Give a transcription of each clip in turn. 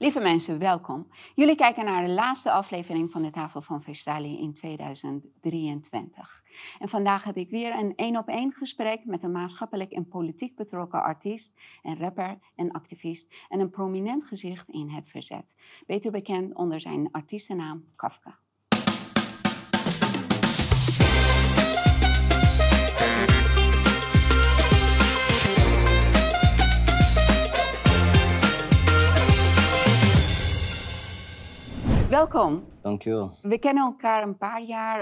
Lieve mensen, welkom. Jullie kijken naar de laatste aflevering van de Tafel van Vestalië in 2023. En vandaag heb ik weer een één-op-één gesprek met een maatschappelijk en politiek betrokken artiest en rapper en activist en een prominent gezicht in het verzet. Beter bekend onder zijn artiestennaam Kafka. Welkom. Dankjewel. We kennen elkaar een paar jaar.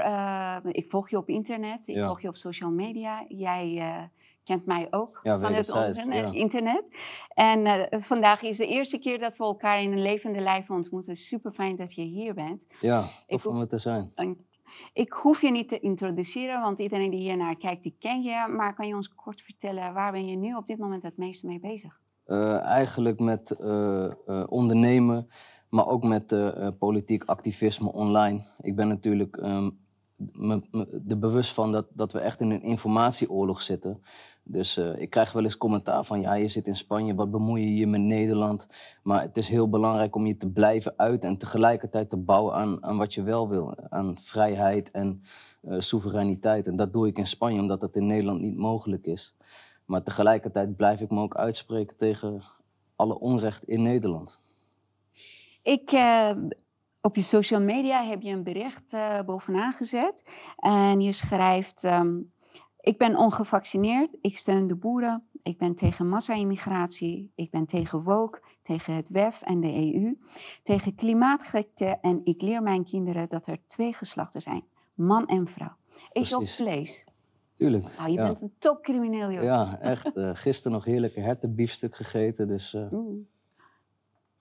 eh, ik volg je op internet, ik Ja. volg je op social media. Jij eh, kent mij ook Ja, van het wederzijds, internet. ja. internet. En eh, vandaag is de eerste keer dat we elkaar in een levende lijf ontmoeten. Super fijn dat je hier bent. Ja, tof om er te zijn. Ik hoef je niet te introduceren, want iedereen die hier naar kijkt, die ken je. Maar kan je ons kort vertellen, waar ben je nu op dit moment het meeste mee bezig? Eh, eigenlijk met eh, eh, ondernemen, maar ook met eh, eh, politiek activisme online. Ik ben natuurlijk ehm, me, er bewust van dat, dat we echt in een informatieoorlog zitten. Dus eh, ik krijg wel eens commentaar van, ja, je zit in Spanje, wat bemoei je je met Nederland? Maar het is heel belangrijk om je te blijven uiten en tegelijkertijd te bouwen aan, aan wat je wel wil. Aan vrijheid en soevereiniteit. En dat doe ik in Spanje, omdat dat in Nederland niet mogelijk is. Maar tegelijkertijd blijf ik me ook uitspreken tegen alle onrecht in Nederland. Ik, eh, op je social media heb je een bericht eh, bovenaan gezet. En je schrijft: ehm, Ik ben ongevaccineerd, ik steun de boeren, ik ben tegen massa-immigratie, ik ben tegen woke, tegen het WEF en de EU, tegen klimaatgekte en ik leer mijn kinderen dat er twee geslachten zijn: man en vrouw. Je ook vlees? Tuurlijk. Ah, je ja. bent een topcrimineel, joh. ja, echt. eh gisteren nog heerlijke hertenbiefstuk gegeten. Dus Mm.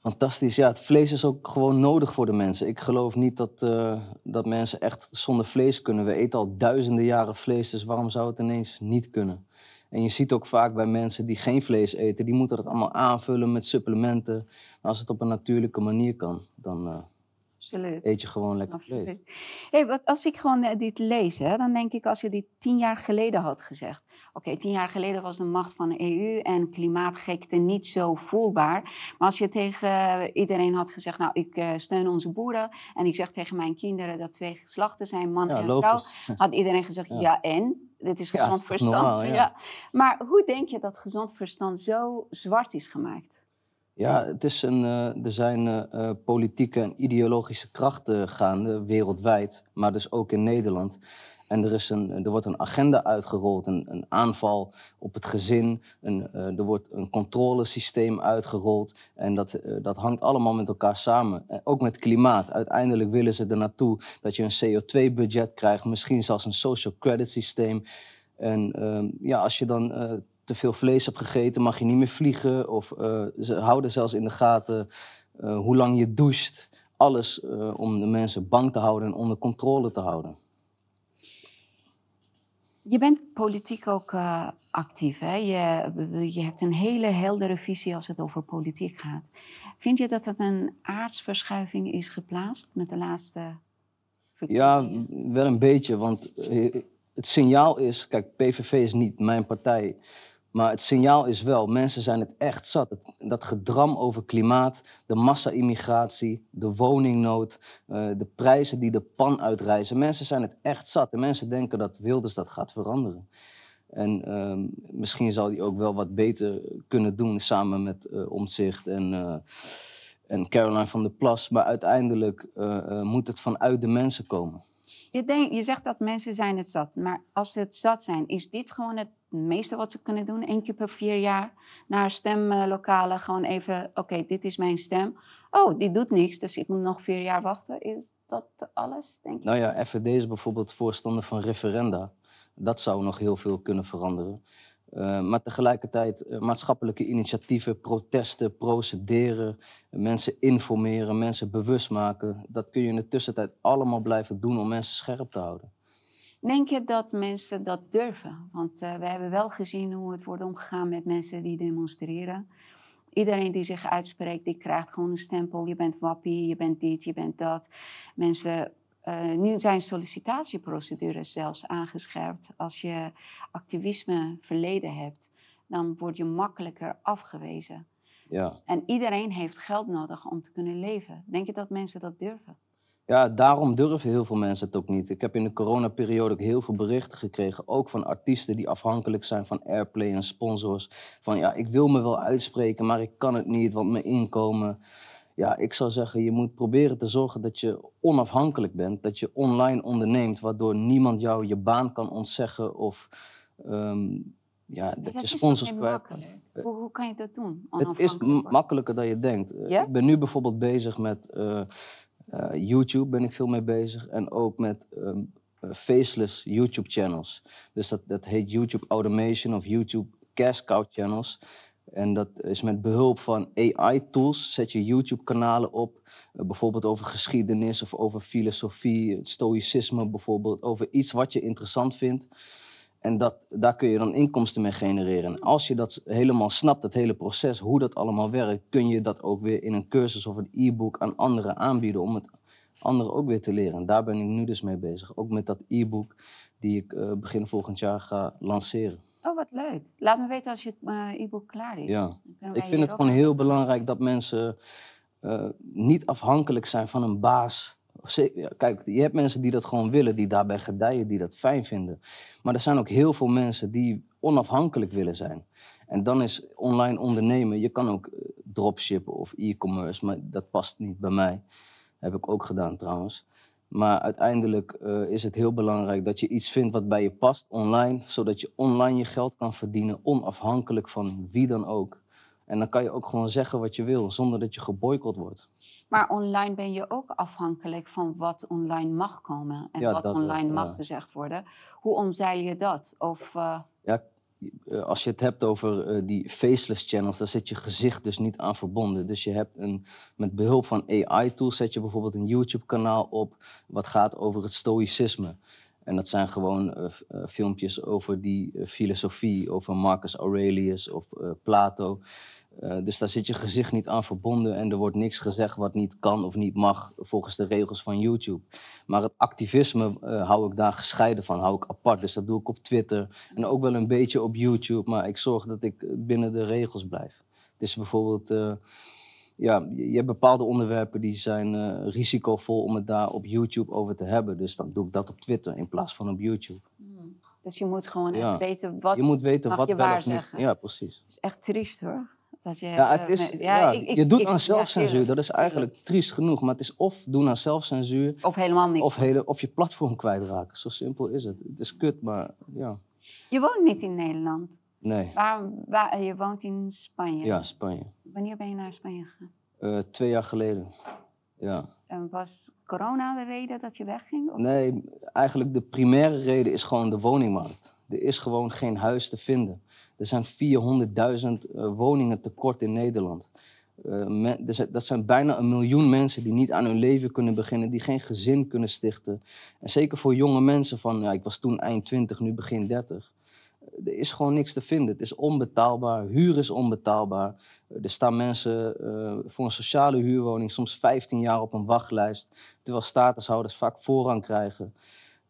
Fantastisch. Ja, het vlees is ook gewoon nodig voor de mensen. Ik geloof niet dat, eh, dat mensen echt zonder vlees kunnen. We eten al duizenden jaren vlees, dus waarom zou het ineens niet kunnen? En je ziet ook vaak bij mensen die geen vlees eten, die moeten dat allemaal aanvullen met supplementen. Als het op een natuurlijke manier kan, dan eh, Absoluut. eet je gewoon lekker vlees. Hey, wat, als ik gewoon eh, dit lees, hè, dan denk ik als je dit tien jaar geleden had gezegd. Oké, tien jaar geleden was de macht van de EU en klimaatgekte niet zo voelbaar. Maar als je tegen iedereen had gezegd, nou, ik eh, steun onze boeren en ik zeg tegen mijn kinderen dat twee geslachten zijn, man Ja, en logisch. vrouw, had iedereen gezegd, ja, Ja. en? Dit is gezond verstand. normaal, ja. Maar hoe denk je dat gezond verstand zo zwart is gemaakt? Ja, het is een, eh, er zijn eh, politieke en ideologische krachten gaande wereldwijd, maar dus ook in Nederland. En er, is een, er wordt een agenda uitgerold, een, een aanval op het gezin. Een, eh, er wordt een controlesysteem uitgerold. En dat, eh, dat hangt allemaal met elkaar samen. En ook met klimaat. Uiteindelijk willen ze er naartoe dat je een CO2-budget krijgt, misschien zelfs een social credit systeem. En ehm, ja, als je dan eh, te veel vlees hebt gegeten, mag je niet meer vliegen. Of ze houden zelfs in de gaten hoe lang je doucht. Alles om de mensen bang te houden en onder controle te houden. Je bent politiek ook eh, actief. Hè? Je, je hebt een hele heldere visie als het over politiek gaat. Vind je dat er een aardsverschuiving is geplaatst met de laatste Ja, verkiezingen? wel een beetje, want eh, het signaal is... Kijk, PVV is niet mijn partij. Maar het signaal is wel, mensen zijn het echt zat. Dat gedram over klimaat, de massa-immigratie, de woningnood... eh, de prijzen die de pan uitreizen. Mensen zijn het echt zat. En mensen denken dat Wilders dat gaat veranderen. En ehm, misschien zal hij ook wel wat beter kunnen doen samen met Omtzigt en, eh, en Caroline van der Plas. Maar uiteindelijk moet het vanuit de mensen komen. Je, denkt, je zegt dat mensen zijn het zat. Maar als ze het zat zijn, is dit gewoon het meeste wat ze kunnen doen? Eén keer per vier jaar naar stemlokalen gewoon even... Oké, dit is mijn stem. Oh, die doet niks, dus ik moet nog vier jaar wachten. Is dat alles, denk je? Nou ja, FVD is bijvoorbeeld voorstander van referenda. Dat zou nog heel veel kunnen veranderen. Eh, maar tegelijkertijd eh, maatschappelijke initiatieven, protesten, procederen, mensen informeren, mensen bewust maken. Dat kun je in de tussentijd allemaal blijven doen om mensen scherp te houden. Denk je dat mensen dat durven? Want eh, we hebben wel gezien hoe het wordt omgegaan met mensen die demonstreren. Iedereen die zich uitspreekt, die krijgt gewoon een stempel. Je bent wappie, je bent dit, je bent dat. Mensen, eh, nu zijn sollicitatieprocedures zelfs aangescherpt. Als je activisme verleden hebt, dan word je makkelijker afgewezen. Ja. En iedereen heeft geld nodig om te kunnen leven. Denk je dat mensen dat durven? Ja, daarom durven heel veel mensen het ook niet. Ik heb in de coronaperiode ook heel veel berichten gekregen, ook van artiesten die afhankelijk zijn van airplay en sponsors. Van ja, ik wil me wel uitspreken, maar ik kan het niet, want mijn inkomen. Ja, ik zou zeggen, je moet proberen te zorgen dat je onafhankelijk bent, dat je online onderneemt, waardoor niemand jou je baan kan ontzeggen of ehm, ja, dat je sponsors kwijt. Hoe, hoe kan je dat doen? Het is makkelijker dan je denkt. Eh? Ik ben nu bijvoorbeeld bezig met eh, eh, YouTube, ben ik veel mee bezig. En ook met ehm, eh, faceless YouTube channels. Dus dat, dat heet YouTube Automation of YouTube Cash Cow channels. En dat is met behulp van AI-tools zet je YouTube-kanalen op. eh, bijvoorbeeld over geschiedenis of over filosofie, het stoïcisme bijvoorbeeld. Over iets wat je interessant vindt. En dat, daar kun je dan inkomsten mee genereren. En als je dat helemaal snapt, het hele proces, hoe dat allemaal werkt, kun je dat ook weer in een cursus of een e-book aan anderen aanbieden om het anderen ook weer te leren. En daar ben ik nu dus mee bezig. Ook met dat e-book die ik eh, begin volgend jaar ga lanceren. Oh, wat leuk. Laat me weten als je eh, e-book klaar is. Ja. Ik vind het gewoon heel belangrijk dat mensen eh, niet afhankelijk zijn van een baas. Kijk, je hebt mensen die dat gewoon willen, die daarbij gedijen, die dat fijn vinden. Maar er zijn ook heel veel mensen die onafhankelijk willen zijn. En dan is online ondernemen, je kan ook eh, dropshippen of e-commerce, maar dat past niet bij mij. Heb ik ook gedaan trouwens. Maar uiteindelijk eh, is het heel belangrijk dat je iets vindt wat bij je past online, zodat je online je geld kan verdienen, onafhankelijk van wie dan ook. En dan kan je ook gewoon zeggen wat je wil, zonder dat je geboycott wordt. Maar online ben je ook afhankelijk van wat online mag komen en Ja, wat wel, online mag ja. gezegd worden. Hoe omzeil je dat? Of, eh, Ja, als je het hebt over eh, die faceless channels, daar zit je gezicht dus niet aan verbonden. Dus je hebt een, met behulp van AI-tools zet je bijvoorbeeld een YouTube-kanaal op wat gaat over het stoïcisme. En dat zijn gewoon eh, eh, filmpjes over die eh, filosofie, over Marcus Aurelius of eh, Plato. Eh, dus daar zit je gezicht niet aan verbonden en er wordt niks gezegd wat niet kan of niet mag volgens de regels van YouTube. Maar het activisme eh, hou ik daar gescheiden van, hou ik apart. Dus dat doe ik op Twitter en ook wel een beetje op YouTube, maar ik zorg dat ik binnen de regels blijf. Is bijvoorbeeld, eh, ja, je hebt bepaalde onderwerpen die zijn risicovol om het daar op YouTube over te hebben. Dus dan doe ik dat op Twitter in plaats van op YouTube. dus je moet gewoon Ja. echt weten wat je moet weten mag wat je wel waar of niet. zeggen. Ja, precies. is echt triest hoor. Dat je, Ja, het eh, is, met- ja, ik- ik- je doet ik- aan zelfcensuur. dat is eigenlijk triest genoeg. Maar het is of doen aan zelfcensuur Of helemaal niks. of, hele, of je platform kwijtraken. Zo simpel is het. Het is kut, maar ja. Je woont niet in Nederland. Nee. Waar, waar, je woont in Spanje. Ja, Spanje. Wanneer ben je naar Spanje gegaan? Eh, twee jaar geleden. Ja. En was corona de reden dat je wegging? Of- Nee, eigenlijk de primaire reden is gewoon de woningmarkt. Er is gewoon geen huis te vinden. Er zijn 400.000 eh, woningen tekort in Nederland. Eh, dat zijn bijna een miljoen mensen die niet aan hun leven kunnen beginnen, die geen gezin kunnen stichten. En zeker voor jonge mensen van, ja, ik was toen eind 20, nu begin 30. Eh, Er is gewoon niks te vinden. Het is onbetaalbaar. Huur is onbetaalbaar. Er staan mensen voor een sociale huurwoning soms 15 jaar op een wachtlijst. Terwijl statushouders vaak voorrang krijgen.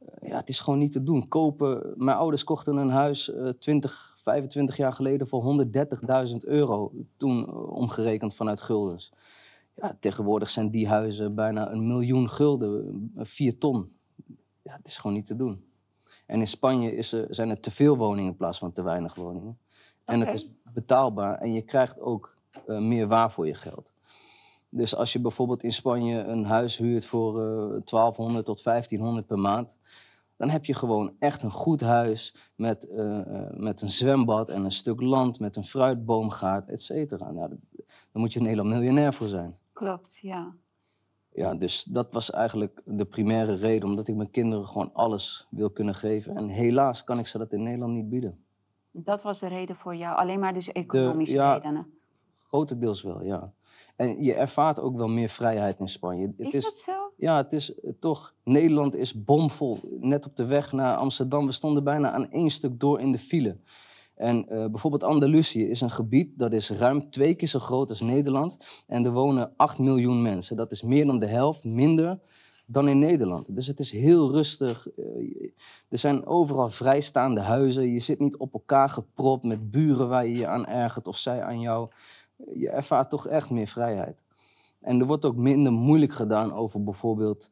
Eh, ja, het is gewoon niet te doen. Kopen. Mijn ouders kochten een huis eh 20, 25 jaar geleden voor 130.000 euro. Toen eh, omgerekend vanuit guldens. Ja, tegenwoordig zijn die huizen bijna een miljoen gulden, eh, 4 ton. Ja, het is gewoon niet te doen. En in Spanje is er, zijn er te veel woningen in plaats van te weinig woningen. En Oké. het is betaalbaar en je krijgt ook meer waar voor je geld. Dus als je bijvoorbeeld in Spanje een huis huurt voor eh 1200 tot 1500 per maand, dan heb je gewoon echt een goed huis met, eh, eh, met een zwembad en een stuk land, met een fruitboomgaard, et cetera. Nou, daar moet je een hele miljonair voor zijn. Klopt, ja. Ja, dus dat was eigenlijk de primaire reden, omdat ik mijn kinderen gewoon alles wil kunnen geven. En helaas kan ik ze dat in Nederland niet bieden. Dat was de reden voor jou. Alleen maar dus economische ja, redenen. Grotendeels wel, ja. En je ervaart ook wel meer vrijheid in Spanje. Het Is dat zo? Ja, het is eh, toch. Nederland is bomvol. Net op de weg naar Amsterdam. We stonden bijna aan één stuk door in de file. En eh, bijvoorbeeld Andalusië is een gebied dat is ruim twee keer zo groot als Nederland. En er wonen 8 miljoen mensen. Dat is meer dan de helft minder dan in Nederland. Dus het is heel rustig. Eh, er zijn overal vrijstaande huizen. Je zit niet op elkaar gepropt met buren waar je je aan ergert of zij aan jou. Je ervaart toch echt meer vrijheid. En er wordt ook minder moeilijk gedaan over bijvoorbeeld,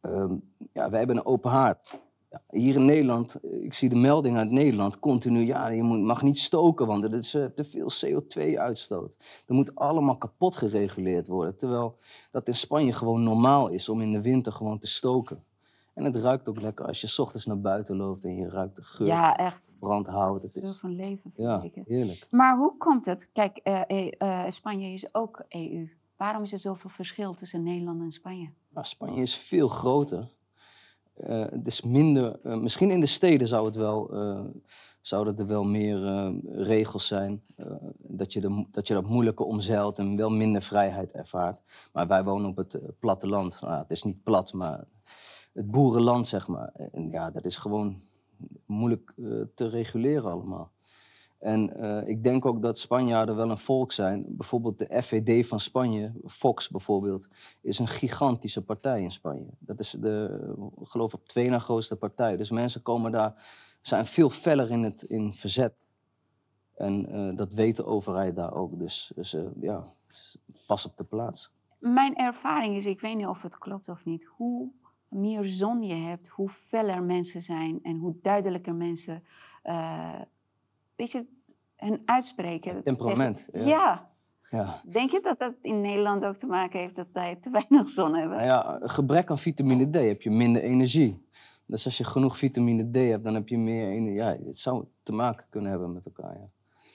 ehm, ja, wij hebben een open haard. Ja, hier in Nederland, eh, ik zie de melding uit Nederland continu, ja, je mag niet stoken, want er is uh, te veel CO2-uitstoot. Dat moet allemaal kapot gereguleerd worden. Terwijl dat in Spanje gewoon normaal is om in de winter gewoon te stoken. En het ruikt ook lekker als je s ochtends naar buiten loopt en je ruikt de geur. Ja, echt. Brandhout. Het is, van leven ja, vind ik. heerlijk. Maar hoe komt het? Kijk, eh, eh, eh, Spanje is ook EU. Waarom is er zoveel verschil tussen Nederland en Spanje? Nou, Spanje is veel groter. Het is minder, misschien in de steden zou het wel, eh, zouden er wel meer regels zijn. dat, je de, dat je dat moeilijker omzeilt en wel minder vrijheid ervaart. Maar wij wonen op het platteland. Nou, ja, het is niet plat, maar het boerenland, zeg maar. En ja, dat is gewoon moeilijk eh, te reguleren allemaal. En eh, ik denk ook dat Spanjaarden wel een volk zijn. Bijvoorbeeld de FVD van Spanje, Fox bijvoorbeeld, is een gigantische partij in Spanje. Dat is de, ik geloof op twee na grootste partij. Dus mensen komen daar, zijn veel feller in het in verzet. En eh, dat weet de overheid daar ook. Dus, dus eh, ja, pas op de plaats. Mijn ervaring is, ik weet niet of het klopt of niet, hoe meer zon je hebt, hoe feller mensen zijn en hoe duidelijker mensen, eh, weet je, hun uitspreken. Temperament, tegen- ja. ja. Ja. Denk je dat dat in Nederland ook te maken heeft dat wij te weinig zon hebben? Nou ja, gebrek aan vitamine D heb je minder energie. Dus als je genoeg vitamine D hebt, dan heb je meer energie. Ja, het zou te maken kunnen hebben met elkaar. Ja.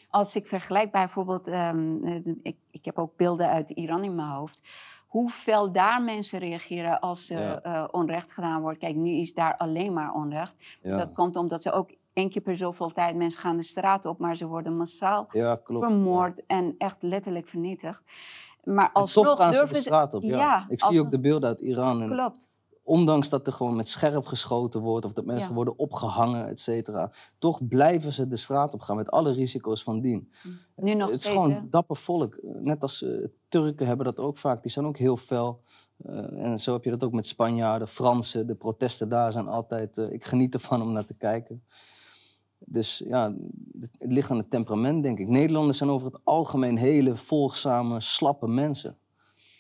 Als ik vergelijk bijvoorbeeld, ehm, eh, ik, ik heb ook beelden uit Iran in mijn hoofd. Hoe fel daar mensen reageren als Ja. eh, onrecht gedaan wordt. Kijk, nu is daar alleen maar onrecht. Ja. Dat komt omdat ze ook één keer per zoveel tijd mensen gaan de straat op, maar ze worden massaal ja, vermoord en echt letterlijk vernietigd. Maar En alsnog toch gaan ze de straat op. Ja. ik zie ook de beelden uit Iran. En Klopt. Ondanks dat er gewoon met scherp geschoten wordt of dat mensen Ja. worden opgehangen, et cetera, toch blijven ze de straat op gaan met alle risico's van dien. Nu nog het is steeds. hè? gewoon dapper volk. Net als eh, Turken hebben dat ook vaak. Die zijn ook heel fel. Eh, en zo heb je dat ook met Spanjaarden, Fransen. De protesten daar zijn altijd... eh, ik geniet ervan om naar te kijken. Dus ja, het, het ligt aan het temperament, denk ik. Nederlanders zijn over het algemeen hele volgzame, slappe mensen.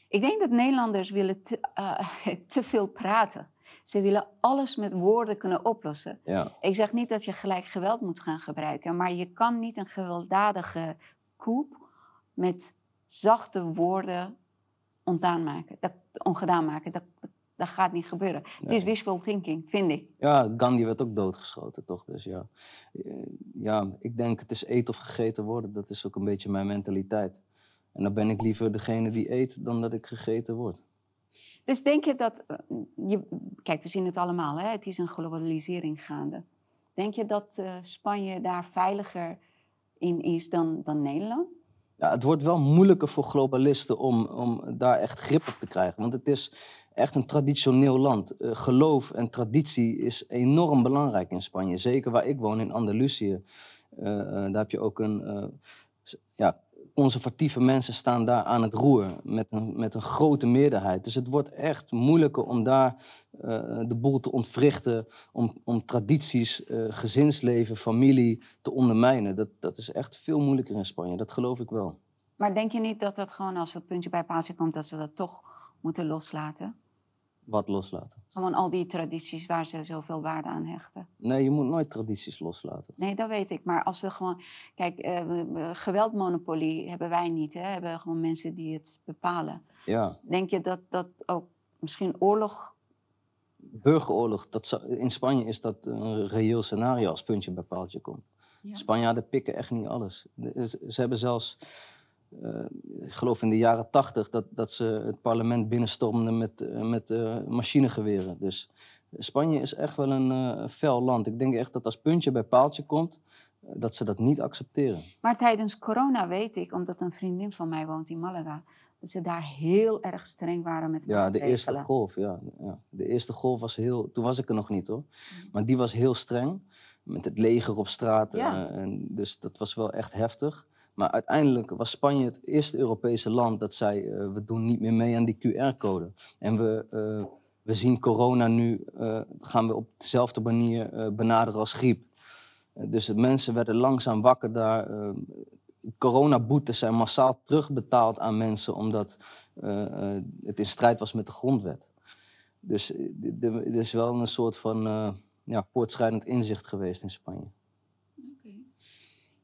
Ik denk dat Nederlanders willen te, eh, te veel praten. Ze willen alles met woorden kunnen oplossen. Ja, Ik zeg niet dat je gelijk geweld moet gaan gebruiken, maar je kan niet een gewelddadige koep met zachte woorden ontdaan maken. Dat, ongedaan maken. Dat, dat, dat gaat niet gebeuren. Het is wishful thinking, vind ik. ja, Gandhi werd ook doodgeschoten, toch? Dus ja. Eh, ja, ik denk het is eten of gegeten worden. Dat is ook een beetje mijn mentaliteit. En dan ben ik liever degene die eet dan dat ik gegeten word. Dus denk je dat. eh, Je, kijk, we zien het allemaal, hè? het is een globalisering gaande. Denk je dat eh, Spanje daar veiliger in is dan, dan Nederland? Ja, het wordt wel moeilijker voor globalisten om, om daar echt grip op te krijgen. Want het is echt een traditioneel land. Eh, geloof en traditie is enorm belangrijk in Spanje. Zeker waar ik woon, in Andalusië. Eh, daar heb je ook een... ja, conservatieve mensen staan daar aan het roer met een, met een grote meerderheid. Dus het wordt echt moeilijker om daar eh, de boel te ontwrichten, om, om tradities, eh, gezinsleven, familie te ondermijnen. Dat, dat is echt veel moeilijker in Spanje, dat geloof ik wel. Maar denk je niet dat dat gewoon als het puntje bij paaltje komt, dat ze dat toch moeten loslaten? Wat loslaten. Gewoon al die tradities waar ze zoveel waarde aan hechten. Nee, je moet nooit tradities loslaten. Nee, dat weet ik. Maar als ze gewoon. Kijk, we- geweldmonopolie hebben wij niet. Hè? Hebben gewoon mensen die het bepalen. Ja, Denk je dat dat ook misschien oorlog. burgeroorlog, dat zou- in Spanje is dat een reëel scenario als puntje bij paaltje komt. Ja. Spanjaarden pikken echt niet alles. Ze hebben zelfs, eh, ik geloof in de jaren tachtig, dat, dat ze het parlement binnenstormden met, eh, met eh, machinegeweren. Dus Spanje is echt wel een fel land. Ik denk echt dat als puntje bij paaltje komt, dat ze dat niet accepteren. Maar tijdens corona weet ik, omdat een vriendin van mij woont in Malaga, dat ze daar heel erg streng waren met Ja, de eerste golf, ja, ja. De eerste golf was heel... Toen was ik er nog niet, hoor. Maar die was heel streng. Met het leger op straat. Ja. en dus dat was wel echt heftig. Maar uiteindelijk was Spanje het eerste Europese land dat zei... eh, we doen niet meer mee aan die QR-code. En we, eh, we zien corona nu... eh, gaan we op dezelfde manier benaderen als griep. Dus mensen werden langzaam wakker daar. coronaboetes zijn massaal terugbetaald aan mensen omdat het in strijd was met de grondwet. Dus er is wel een soort van uh, ja, voortschrijdend inzicht geweest in Spanje.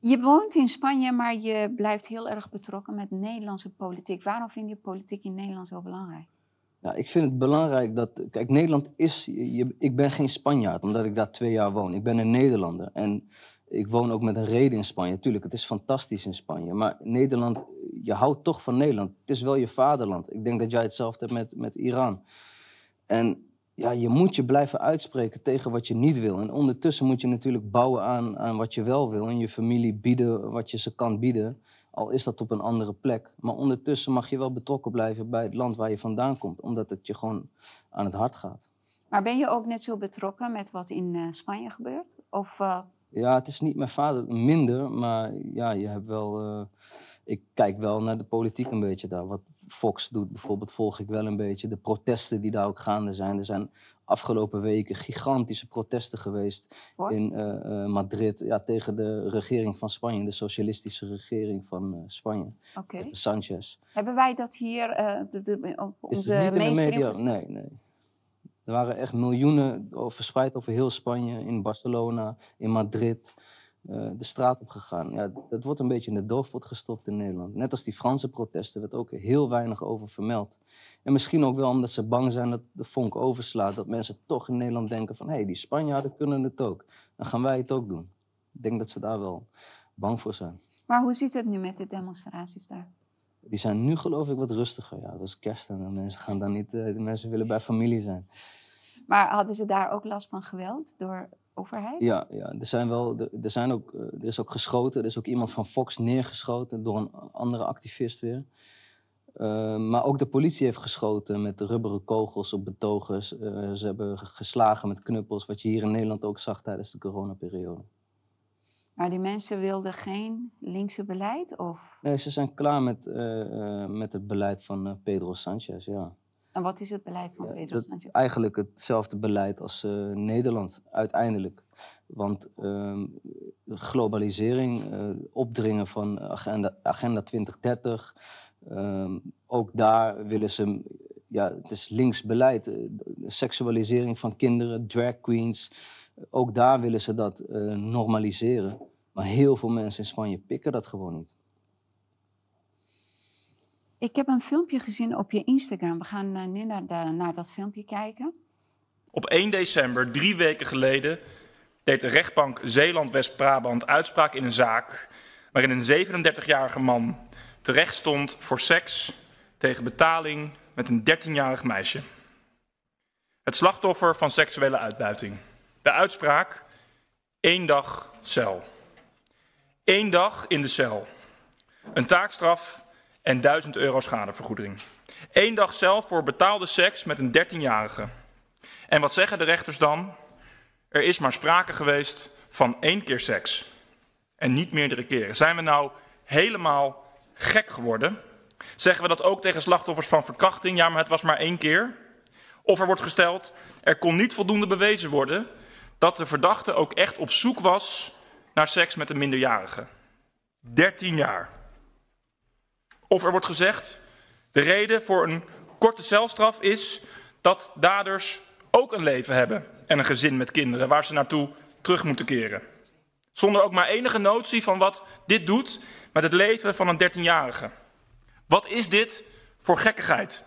Je woont in Spanje, maar je blijft heel erg betrokken met Nederlandse politiek. Waarom vind je politiek in Nederland zo belangrijk? Ja, ik vind het belangrijk dat. Kijk, Nederland is. Je, ik ben geen Spanjaard, omdat ik daar twee jaar woon. Ik ben een Nederlander. En ik woon ook met een reden in Spanje. Tuurlijk, het is fantastisch in Spanje. Maar Nederland, je houdt toch van Nederland. Het is wel je vaderland. Ik denk dat jij hetzelfde hebt met, met Iran. En ja, je moet je blijven uitspreken tegen wat je niet wil. En ondertussen moet je natuurlijk bouwen aan, aan wat je wel wil. En je familie bieden wat je ze kan bieden. Al is dat op een andere plek. Maar ondertussen mag je wel betrokken blijven bij het land waar je vandaan komt. Omdat het je gewoon aan het hart gaat. Maar ben je ook net zo betrokken met wat in uh, Spanje gebeurt? Of, uh... Ja, het is niet mijn vader minder. Maar ja, je hebt wel... Uh, ik kijk wel naar de politiek een beetje daar. Wat Fox doet bijvoorbeeld, volg ik wel een beetje. De protesten die daar ook gaande zijn. Er zijn afgelopen weken gigantische protesten geweest in uh, Madrid ja, tegen de regering van Spanje, de socialistische regering van uh, Spanje. Okay. Sanchez. Hebben wij dat hier de, de, op onze Is het niet in de media? Nee, nee. Er waren echt miljoenen verspreid over heel Spanje, in Barcelona, in Madrid. Eh, de straat op gegaan. Ja, dat wordt een beetje in de doofpot gestopt in Nederland. Net als die Franse protesten werd ook heel weinig over vermeld. En misschien ook wel omdat ze bang zijn dat de vonk overslaat. Dat mensen toch in Nederland denken van... hé, hey, die Spanjaarden kunnen het ook. Dan gaan wij het ook doen. Ik denk dat ze daar wel bang voor zijn. Maar hoe ziet het nu met de demonstraties daar? Die zijn nu geloof ik wat rustiger. Ja, dat is kerst en de mensen gaan dan niet... Uh, de mensen willen bij familie zijn. Maar hadden ze daar ook last van geweld door overheid? Ja, ja er, zijn wel, er, zijn ook, eh, er is ook geschoten. Er is ook iemand van Fox neergeschoten door een andere activist weer. Uh, maar ook de politie heeft geschoten met rubberen kogels op betogers. Uh, ze hebben geslagen met knuppels, wat je hier in Nederland ook zag tijdens de coronaperiode. Maar die mensen wilden geen linkse beleid? Of? Nee, ze zijn klaar met, uh, met het beleid van Pedro Sanchez, ja. En wat is het beleid van Pedro Sanchez? Eigenlijk hetzelfde beleid als uh, Nederland, uiteindelijk. Want uh, globalisering, uh, opdringen van agenda, agenda 2030, ehm, ook daar willen ze, ja, het is links beleid, de seksualisering van kinderen, drag queens, ook daar willen ze dat normaliseren. Maar heel veel mensen in Spanje pikken dat gewoon niet. Ik heb een filmpje gezien op je Instagram. We gaan uh, nu naar, naar dat filmpje kijken. Op 1 december, drie weken geleden, deed de rechtbank Zeeland-West-Brabant uitspraak in een zaak waarin een 37-jarige man terecht stond voor seks tegen betaling met een 13-jarig meisje. Het slachtoffer van seksuele uitbuiting. De uitspraak: één dag cel. Eén dag in de cel. Een taakstraf en 1000 euro schadevergoeding. Eén dag zelf voor betaalde seks met een 13-jarige. En wat zeggen de rechters dan? Er is maar sprake geweest van één keer seks. En niet meerdere keren. Zijn we nou helemaal gek geworden? Zeggen we dat ook tegen slachtoffers van verkrachting? Ja, maar het was maar één keer. Of er wordt gesteld, er kon niet voldoende bewezen worden dat de verdachte ook echt op zoek was naar seks met een minderjarige. 13 jaar. Of er wordt gezegd, de reden voor een korte celstraf is dat daders ook een leven hebben en een gezin met kinderen waar ze naartoe terug moeten keren. Zonder ook maar enige notie van wat dit doet met het leven van een 13-jarige. Wat is dit voor gekkigheid?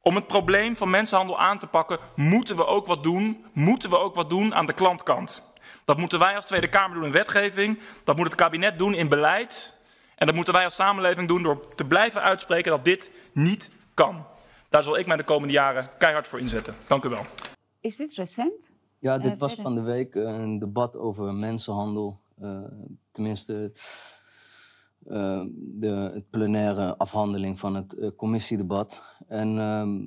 Om het probleem van mensenhandel aan te pakken, moeten we ook wat doen, moeten we ook wat doen aan de klantkant. Dat moeten wij als Tweede Kamer doen in wetgeving, dat moet het kabinet doen in beleid en dat moeten wij als samenleving doen door te blijven uitspreken dat dit niet kan. Daar zal ik mij de komende jaren keihard voor inzetten. Dank u wel. Is dit recent? Ja, dit was van de week een debat over mensenhandel. Uh, tenminste, uh, de het plenaire afhandeling van het uh, commissiedebat. En ehm,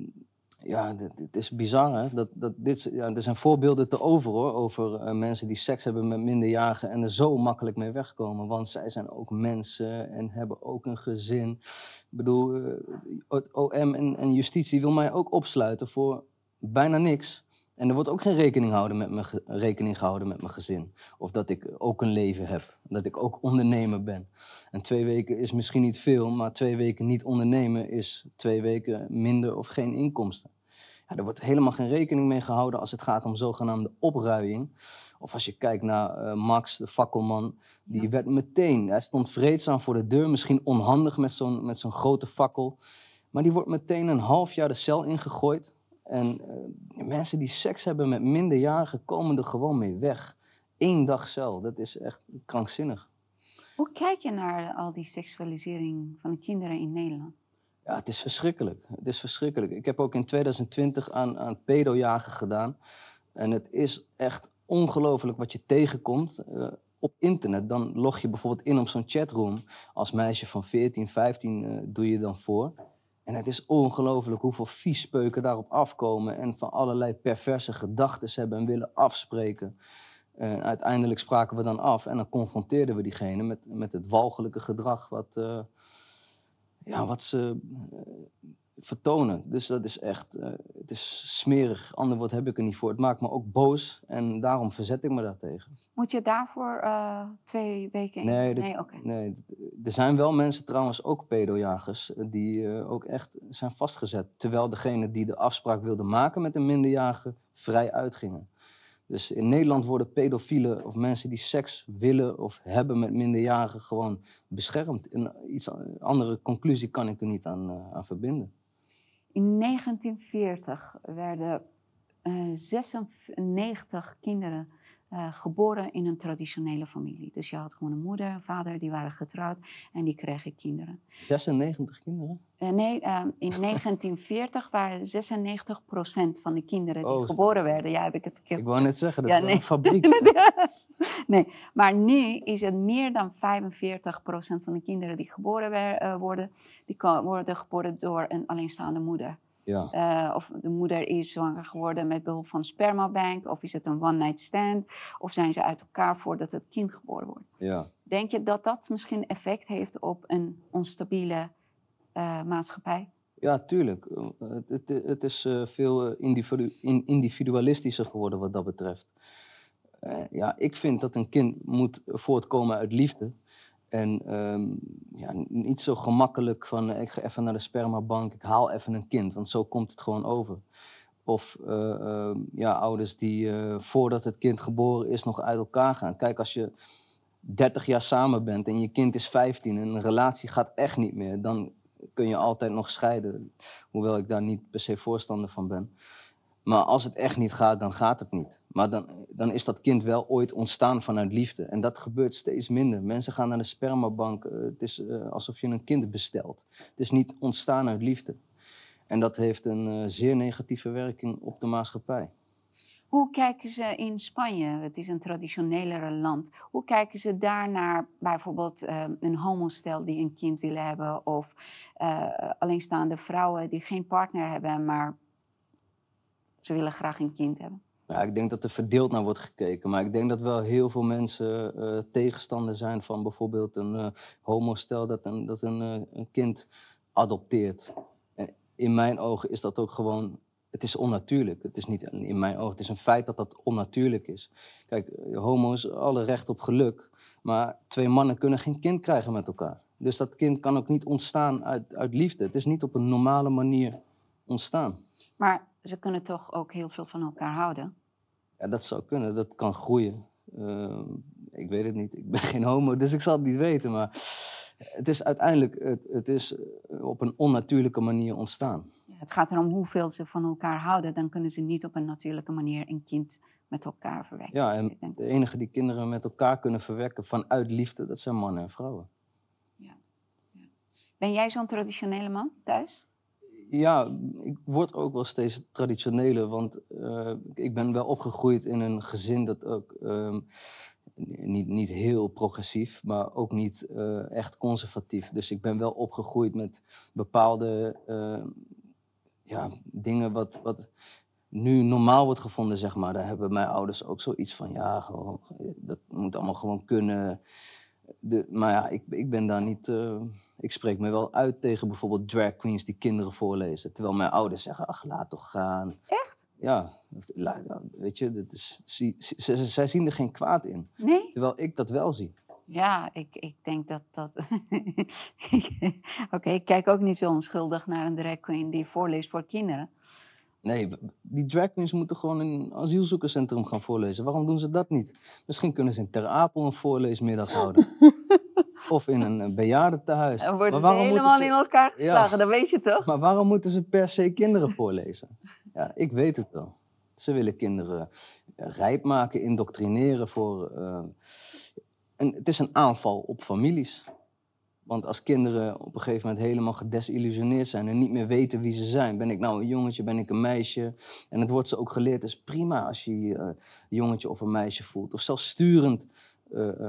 ja, het is bizar hè. Dat, dat dit, ja, er zijn voorbeelden te over hoor, over uh, mensen die seks hebben met minderjarigen en er zo makkelijk mee wegkomen. Want zij zijn ook mensen en hebben ook een gezin. Ik bedoel, uh, het OM en, en justitie wil mij ook opsluiten voor bijna niks. En er wordt ook geen rekening, houden met mijn rekening gehouden met mijn gezin. Of dat ik ook een leven heb. Dat ik ook ondernemer ben. En twee weken is misschien niet veel, maar twee weken niet ondernemen is twee weken minder of geen inkomsten. Ja, er wordt helemaal geen rekening mee gehouden als het gaat om zogenaamde opruiing. Of als je kijkt naar eh, Max, de fakkelman, die werd meteen, hij stond vreedzaam voor de deur, misschien onhandig met zo'n met zo'n grote fakkel. Maar die wordt meteen een half jaar de cel ingegooid. En eh, mensen die seks hebben met minderjarigen komen er gewoon mee weg. Eén dag cel, dat is echt krankzinnig. Hoe kijk je naar al die seksualisering van de kinderen in Nederland? Ja, het is verschrikkelijk. Het is verschrikkelijk. Ik heb ook in 2020 aan, aan pedojagen gedaan. En het is echt ongelooflijk wat je tegenkomt eh, op internet. Dan log je bijvoorbeeld in op zo'n chatroom. Als meisje van 14, 15 eh, doe je dan voor. En het is ongelooflijk hoeveel viespeuken daarop afkomen. En van allerlei perverse gedachten hebben en willen afspreken. En uiteindelijk spraken we dan af en dan confronteerden we diegene met, met het walgelijke gedrag wat, eh, ja, wat ze eh, vertonen. Dus dat is echt, eh, het is smerig. Ander woord heb ik er niet voor. Het maakt me ook boos en daarom verzet ik me daartegen. Moet je daarvoor eh, twee weken in? Nee, nee oké. Nee, er zijn wel mensen trouwens, ook pedojagers, eh, die ook echt zijn vastgezet. Terwijl degene die de afspraak wilde maken met een minderjarige vrij uitgingen. Dus in Nederland worden pedofielen of mensen die seks willen of hebben met minderjarigen gewoon beschermd. Een iets andere conclusie kan ik er niet aan, aan verbinden. In 1940 werden eh, 96 kinderen eh, geboren in een traditionele familie. Dus je had gewoon een moeder en vader, die waren getrouwd en die kregen kinderen. 96 kinderen? Eh, nee, ehm, in 1940 waren 96% van de kinderen die Oh, geboren werden. Ja, heb ik het verkeerd Ik wou net zeggen, dat Ja, nee. een fabriek. nee, maar nu is het meer dan 45% van de kinderen die geboren wer- eh, worden, die worden geboren door een alleenstaande moeder. Ja. Eh, of de moeder is zwanger geworden met behulp van spermabank, of is het een one-night stand, of zijn ze uit elkaar voordat het kind geboren wordt. ja. Denk je dat dat misschien effect heeft op een onstabiele eh, maatschappij? Ja, tuurlijk. Het, het, het is veel individu- in- individualistischer geworden wat dat betreft. Eh, ja, ik vind dat een kind moet voortkomen uit liefde. En ehm, ja, niet zo gemakkelijk van eh, ik ga even naar de spermabank, ik haal even een kind, want zo komt het gewoon over. Of eh, ehm, ja, ouders die voordat het kind geboren is nog uit elkaar gaan. Kijk, als je 30 jaar samen bent en je kind is 15 en een relatie gaat echt niet meer, dan kun je altijd nog scheiden. Hoewel ik daar niet per se voorstander van ben. Maar als het echt niet gaat, dan gaat het niet. Maar dan, dan is dat kind wel ooit ontstaan vanuit liefde. En dat gebeurt steeds minder. Mensen gaan naar de spermabank. eh, het is eh, alsof je een kind bestelt. Het is niet ontstaan uit liefde. En dat heeft een eh, zeer negatieve werking op de maatschappij. Hoe kijken ze in Spanje? Het is een traditionelere land. Hoe kijken ze daar naar bijvoorbeeld eh, een homostel die een kind willen hebben of alleenstaande vrouwen die geen partner hebben, maar ze willen graag een kind hebben? Ja, ik denk dat er verdeeld naar wordt gekeken. Maar ik denk dat wel heel veel mensen eh, tegenstander zijn van bijvoorbeeld een eh homostel dat een, dat een, eh, een kind adopteert. En in mijn ogen is dat ook gewoon, het is onnatuurlijk. Het is niet in mijn ogen, het is een feit dat dat onnatuurlijk is. Kijk, homo's, alle recht op geluk. Maar twee mannen kunnen geen kind krijgen met elkaar. Dus dat kind kan ook niet ontstaan uit, uit liefde. Het is niet op een normale manier ontstaan. Maar ze kunnen toch ook heel veel van elkaar houden. Ja, dat zou kunnen. Dat kan groeien. Ehm, ik weet het niet. Ik ben geen homo, dus ik zal het niet weten. Maar het is uiteindelijk het, het is eh, op een onnatuurlijke manier ontstaan. Ja, Het gaat erom hoeveel ze van elkaar houden. Dan kunnen ze niet op een natuurlijke manier een kind met elkaar verwekken. Ja, en de enige die kinderen met elkaar kunnen verwekken vanuit liefde, dat zijn mannen en vrouwen. Ben jij zo'n traditionele man thuis? Ja, ik word ook wel steeds traditioneler, want eh, ik ben wel opgegroeid in een gezin dat ook ehm, niet, niet heel progressief, maar ook niet eh, echt conservatief. Dus ik ben wel opgegroeid met bepaalde eh, ja, dingen wat, wat nu normaal wordt gevonden, zeg maar. Daar hebben mijn ouders ook zoiets van, ja, gewoon, dat moet allemaal gewoon kunnen. De, maar ja, ik, ik ben daar niet. Ik spreek me wel uit tegen bijvoorbeeld drag queens die kinderen voorlezen. Terwijl mijn ouders zeggen: ach, laat toch gaan. Echt? Ja, weet je, dat is, zie- ze- ze- zij zien er geen kwaad in. Nee? Terwijl ik dat wel zie. Ja, ik, ik denk dat dat. Oké, ik kijk ook niet zo onschuldig naar een drag queen die voorleest voor kinderen. Nee, die drag queens moeten gewoon in een asielzoekerscentrum gaan voorlezen. Waarom doen ze dat niet? Misschien kunnen ze in Ter Apel een voorleesmiddag houden. of in een eh, bejaardentehuis. Dan worden Maar ze waarom moeten helemaal ze- in elkaar Ja. geslagen, dat weet je toch? Maar waarom moeten ze per se kinderen voorlezen? Ja, ik weet het wel. Ze willen kinderen eh, rijp maken, indoctrineren voor. eh, en het is een aanval op families. Want als kinderen op een gegeven moment helemaal gedesillusioneerd zijn en niet meer weten wie ze zijn, ben ik nou een jongetje, ben ik een meisje? En het wordt ze ook geleerd, is prima als je je jongetje of een meisje voelt. Of zelfs sturend,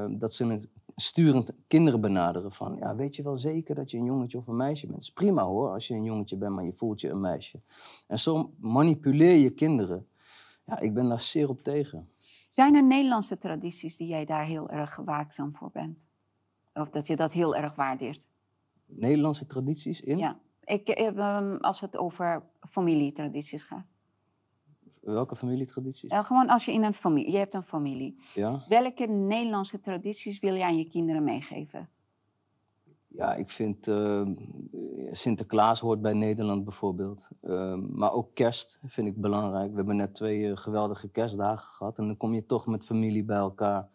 dat ze een, sturend kinderen benaderen van, ja, weet je wel zeker dat je een jongetje of een meisje bent? Is prima hoor, als je een jongetje bent, maar je voelt je een meisje. En zo manipuleer je kinderen. Ja, ik ben daar zeer op tegen. Zijn er Nederlandse tradities die jij daar heel erg waakzaam voor bent? Of dat je dat heel erg waardeert? Nederlandse tradities in? Ja. Ik, eh, ehm, als het over familietradities gaat. Welke familietradities? Eh, gewoon als je in een familie, je hebt een familie. Ja. Welke Nederlandse tradities wil je aan je kinderen meegeven? Ja, ik vind eh, Sinterklaas hoort bij Nederland bijvoorbeeld. Eh, maar ook kerst vind ik belangrijk. We hebben net twee geweldige kerstdagen gehad. En dan kom je toch met familie bij elkaar.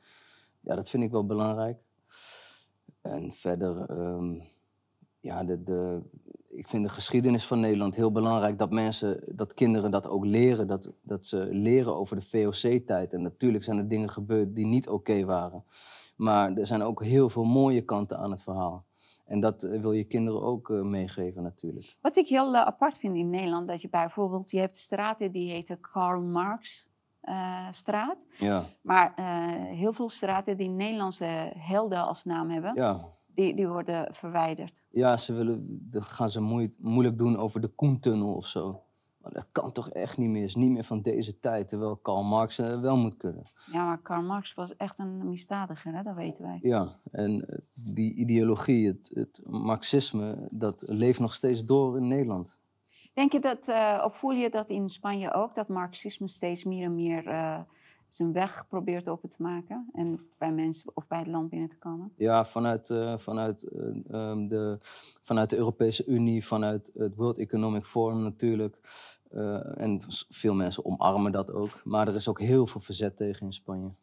Ja, dat vind ik wel belangrijk. En verder, ehm, ja, de, de, ik vind de geschiedenis van Nederland heel belangrijk. Dat mensen, dat kinderen dat ook leren. Dat, dat ze leren over de VOC-tijd. En natuurlijk zijn er dingen gebeurd die niet oké waren. Maar er zijn ook heel veel mooie kanten aan het verhaal. En dat eh, wil je kinderen ook eh, meegeven natuurlijk. Wat ik heel eh, apart vind in Nederland, dat je bijvoorbeeld, je hebt straten die heten Karl Marx eh, straat. Ja, Maar heel veel straten die Nederlandse helden als naam hebben, ja. Die, die worden verwijderd. ja ze willen, dan gaan ze moe- moeilijk doen over de Koentunnel of zo. Maar dat kan toch echt niet meer. is niet meer van deze tijd, terwijl Karl Marx eh, wel moet kunnen. Ja, maar Karl Marx was echt een misdadiger, hè? dat weten wij. Ja, en eh, die ideologie, het, het marxisme, dat leeft nog steeds door in Nederland. Denk je dat, eh, of voel je dat in Spanje ook, dat Marxisme steeds meer en meer zijn weg probeert open te maken en bij mensen of bij het land binnen te komen? Ja, vanuit, eh, vanuit, eh, ehm, de, vanuit de Europese Unie, vanuit het World Economic Forum natuurlijk. Eh, en veel mensen omarmen dat ook. Maar er is ook heel veel verzet tegen in Spanje.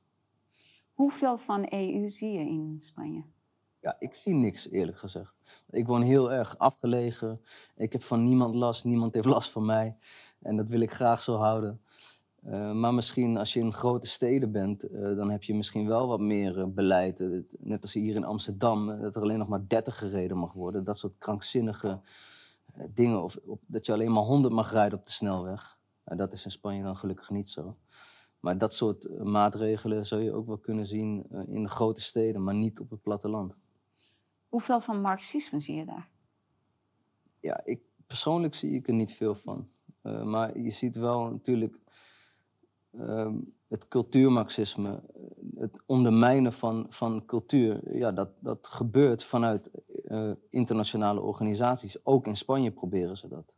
Hoeveel van EU zie je in Spanje? Ja, ik zie niks eerlijk gezegd. Ik woon heel erg afgelegen. Ik heb van niemand last, niemand heeft last van mij. En dat wil ik graag zo houden. Eh, maar misschien als je in grote steden bent, eh, dan heb je misschien wel wat meer eh, beleid. Net als hier in Amsterdam, dat er alleen nog maar 30 gereden mag worden. Dat soort krankzinnige dingen. Of, of dat je alleen maar 100 mag rijden op de snelweg. Nou, dat is in Spanje dan gelukkig niet zo. Maar dat soort maatregelen zou je ook wel kunnen zien in de grote steden, maar niet op het platteland. Hoeveel van Marxisme zie je daar? Ja, ik, persoonlijk zie ik er niet veel van. Maar je ziet wel natuurlijk ehm, het cultuurmarxisme, het ondermijnen van, van cultuur. Ja, dat, dat gebeurt vanuit eh, internationale organisaties. Ook in Spanje proberen ze dat.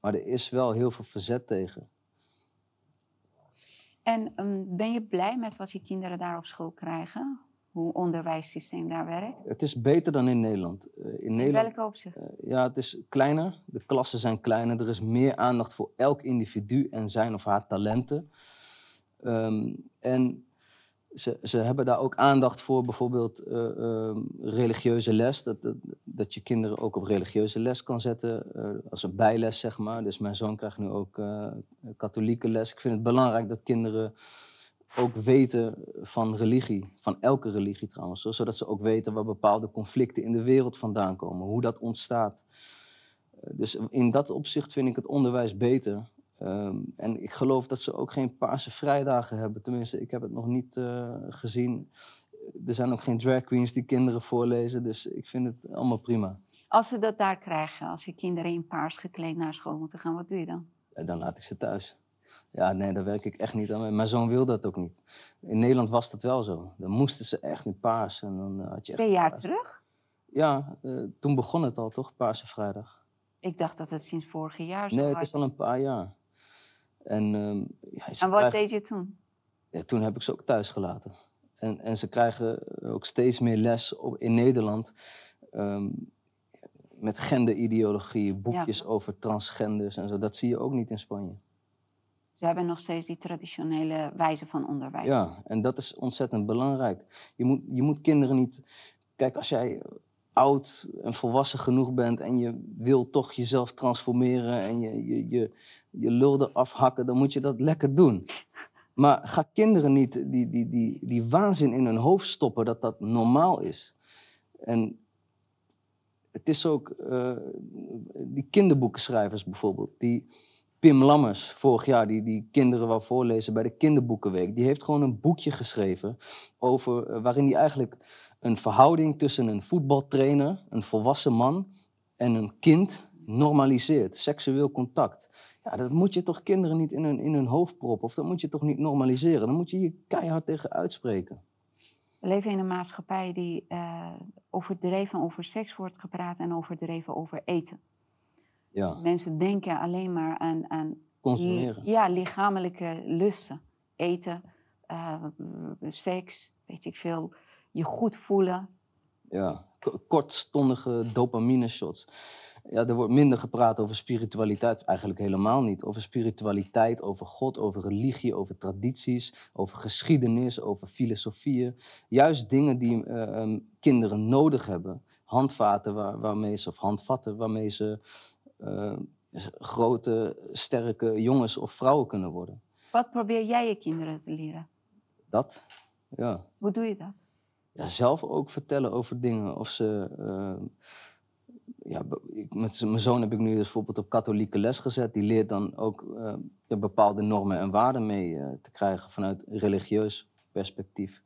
Maar er is wel heel veel verzet tegen. En ehm, ben je blij met wat je kinderen daar op school krijgen? Hoe het onderwijssysteem daar werkt? Het is beter dan in Nederland. Eh, in In Nederland welke opzicht? Eh, ja, het is kleiner. De klassen zijn kleiner. Er is meer aandacht voor elk individu en zijn of haar talenten. Ehm, en ze, ze hebben daar ook aandacht voor bijvoorbeeld eh, ehm, religieuze les. Dat, dat, dat je kinderen ook op religieuze les kan zetten. eh, als een bijles, zeg maar. Dus mijn zoon krijgt nu ook eh, katholieke les. Ik vind het belangrijk dat kinderen ook weten van religie, van elke religie trouwens, zo- zodat ze ook weten waar bepaalde conflicten in de wereld vandaan komen, hoe dat ontstaat. Dus in dat opzicht vind ik het onderwijs beter. Ehm, en ik geloof dat ze ook geen paarse vrijdagen hebben. Tenminste, ik heb het nog niet eh, gezien. Er zijn ook geen drag queens die kinderen voorlezen, dus ik vind het allemaal prima. Als ze dat daar krijgen, als je kinderen in paars gekleed naar school moeten gaan, wat doe je dan? En dan laat ik ze thuis. Ja, nee, daar werk ik echt niet aan. mee. Mijn zoon wil dat ook niet. In Nederland was dat wel zo. Dan moesten ze echt in paars. En dan eh, had je Twee jaar paars. terug? Ja, eh, toen begon het al, toch? Paarse Vrijdag. Ik dacht dat het sinds vorig jaar zo Nee, het is al een paar jaar. En, ehm, ja, En wat krijgen- deed je toen? ja, toen heb ik ze ook thuis gelaten. En, en ze krijgen ook steeds meer les op, in Nederland ehm, met genderideologie, boekjes over transgenders en zo. Dat zie je ook niet in Spanje. Ze hebben nog steeds die traditionele wijze van onderwijs. Ja, en dat is ontzettend belangrijk. Je moet, je moet kinderen niet. Kijk, als jij oud en volwassen genoeg bent en je wil toch jezelf transformeren en je, je, je, je lul eraf hakken, dan moet je dat lekker doen. Maar ga kinderen niet die, die, die, die waanzin in hun hoofd stoppen dat dat normaal is. En het is ook, eh, die kinderboekenschrijvers bijvoorbeeld, die Pim Lammers vorig jaar, die, die kinderen wou voorlezen bij de Kinderboekenweek, die heeft gewoon een boekje geschreven over, eh, waarin hij eigenlijk een verhouding tussen een voetbaltrainer, een volwassen man en een kind normaliseert. Seksueel contact. Ja, dat moet je toch kinderen niet in hun, in hun hoofd proppen, of dat moet je toch niet normaliseren. Dan moet je je keihard tegen uitspreken. We leven in een maatschappij die eh, overdreven over seks wordt gepraat en overdreven over eten. Ja, Mensen denken alleen maar aan, aan consumeren. ja, lichamelijke lusten. Eten, eh, seks, weet ik veel. Je goed voelen. Ja, ko- kortstondige dopamine shots. Ja, er wordt minder gepraat over spiritualiteit, eigenlijk helemaal niet. Over spiritualiteit, over God, over religie, over tradities, over geschiedenis, over filosofieën. Juist dingen die eh, ehm, kinderen nodig hebben. Handvaten waar, waarmee ze, of handvatten waarmee ze grote, sterke jongens of vrouwen kunnen worden. Wat probeer jij je kinderen te leren? Dat, ja. Hoe doe je dat? ja, zelf ook vertellen over dingen. Of ze. eh, ja, ik, met mijn zoon heb ik nu bijvoorbeeld op katholieke les gezet. Die leert dan ook eh, ja, bepaalde normen en waarden mee eh, te krijgen vanuit religieus perspectief.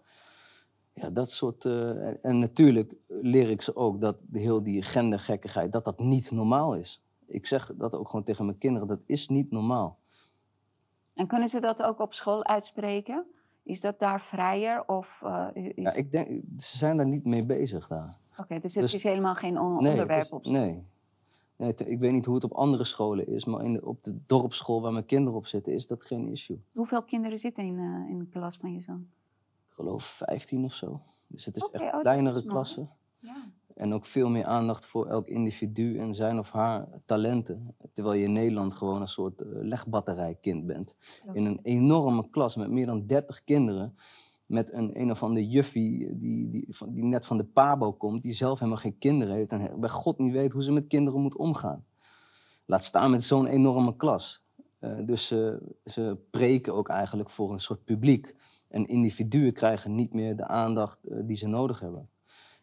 Ja, dat soort. eh, en, en natuurlijk leer ik ze ook dat de heel die gendergekkigheid, dat dat niet normaal is. Ik zeg dat ook gewoon tegen mijn kinderen, dat is niet normaal. En kunnen ze dat ook op school uitspreken? Is dat daar vrijer? Of, eh, is- Ja, ik denk, ze zijn daar niet mee bezig daar. Oké, dus het dus- is helemaal geen on- Nee, het onderwerp is- op school. Nee. nee te- ik weet niet hoe het op andere scholen is, maar in de, op de dorpsschool waar mijn kinderen op zitten, is dat geen issue. Hoeveel kinderen zitten in, eh, in de klas van je zoon? Ik geloof 15 of zo. Dus het is oh, echt dat kleinere klassen. Ja. En ook veel meer aandacht voor elk individu en zijn of haar talenten. Terwijl je in Nederland gewoon een soort eh, legbatterijkind bent. Ja. In een enorme klas met meer dan 30 kinderen. Met een een of andere juffie die, die, van- die net van de pabo komt. Die zelf helemaal geen kinderen heeft. En bij God niet weet hoe ze met kinderen moet omgaan. Laat staan met zo'n enorme klas. Eh, dus ze, ze preken ook eigenlijk voor een soort publiek. En individuen krijgen niet meer de aandacht eh, die ze nodig hebben.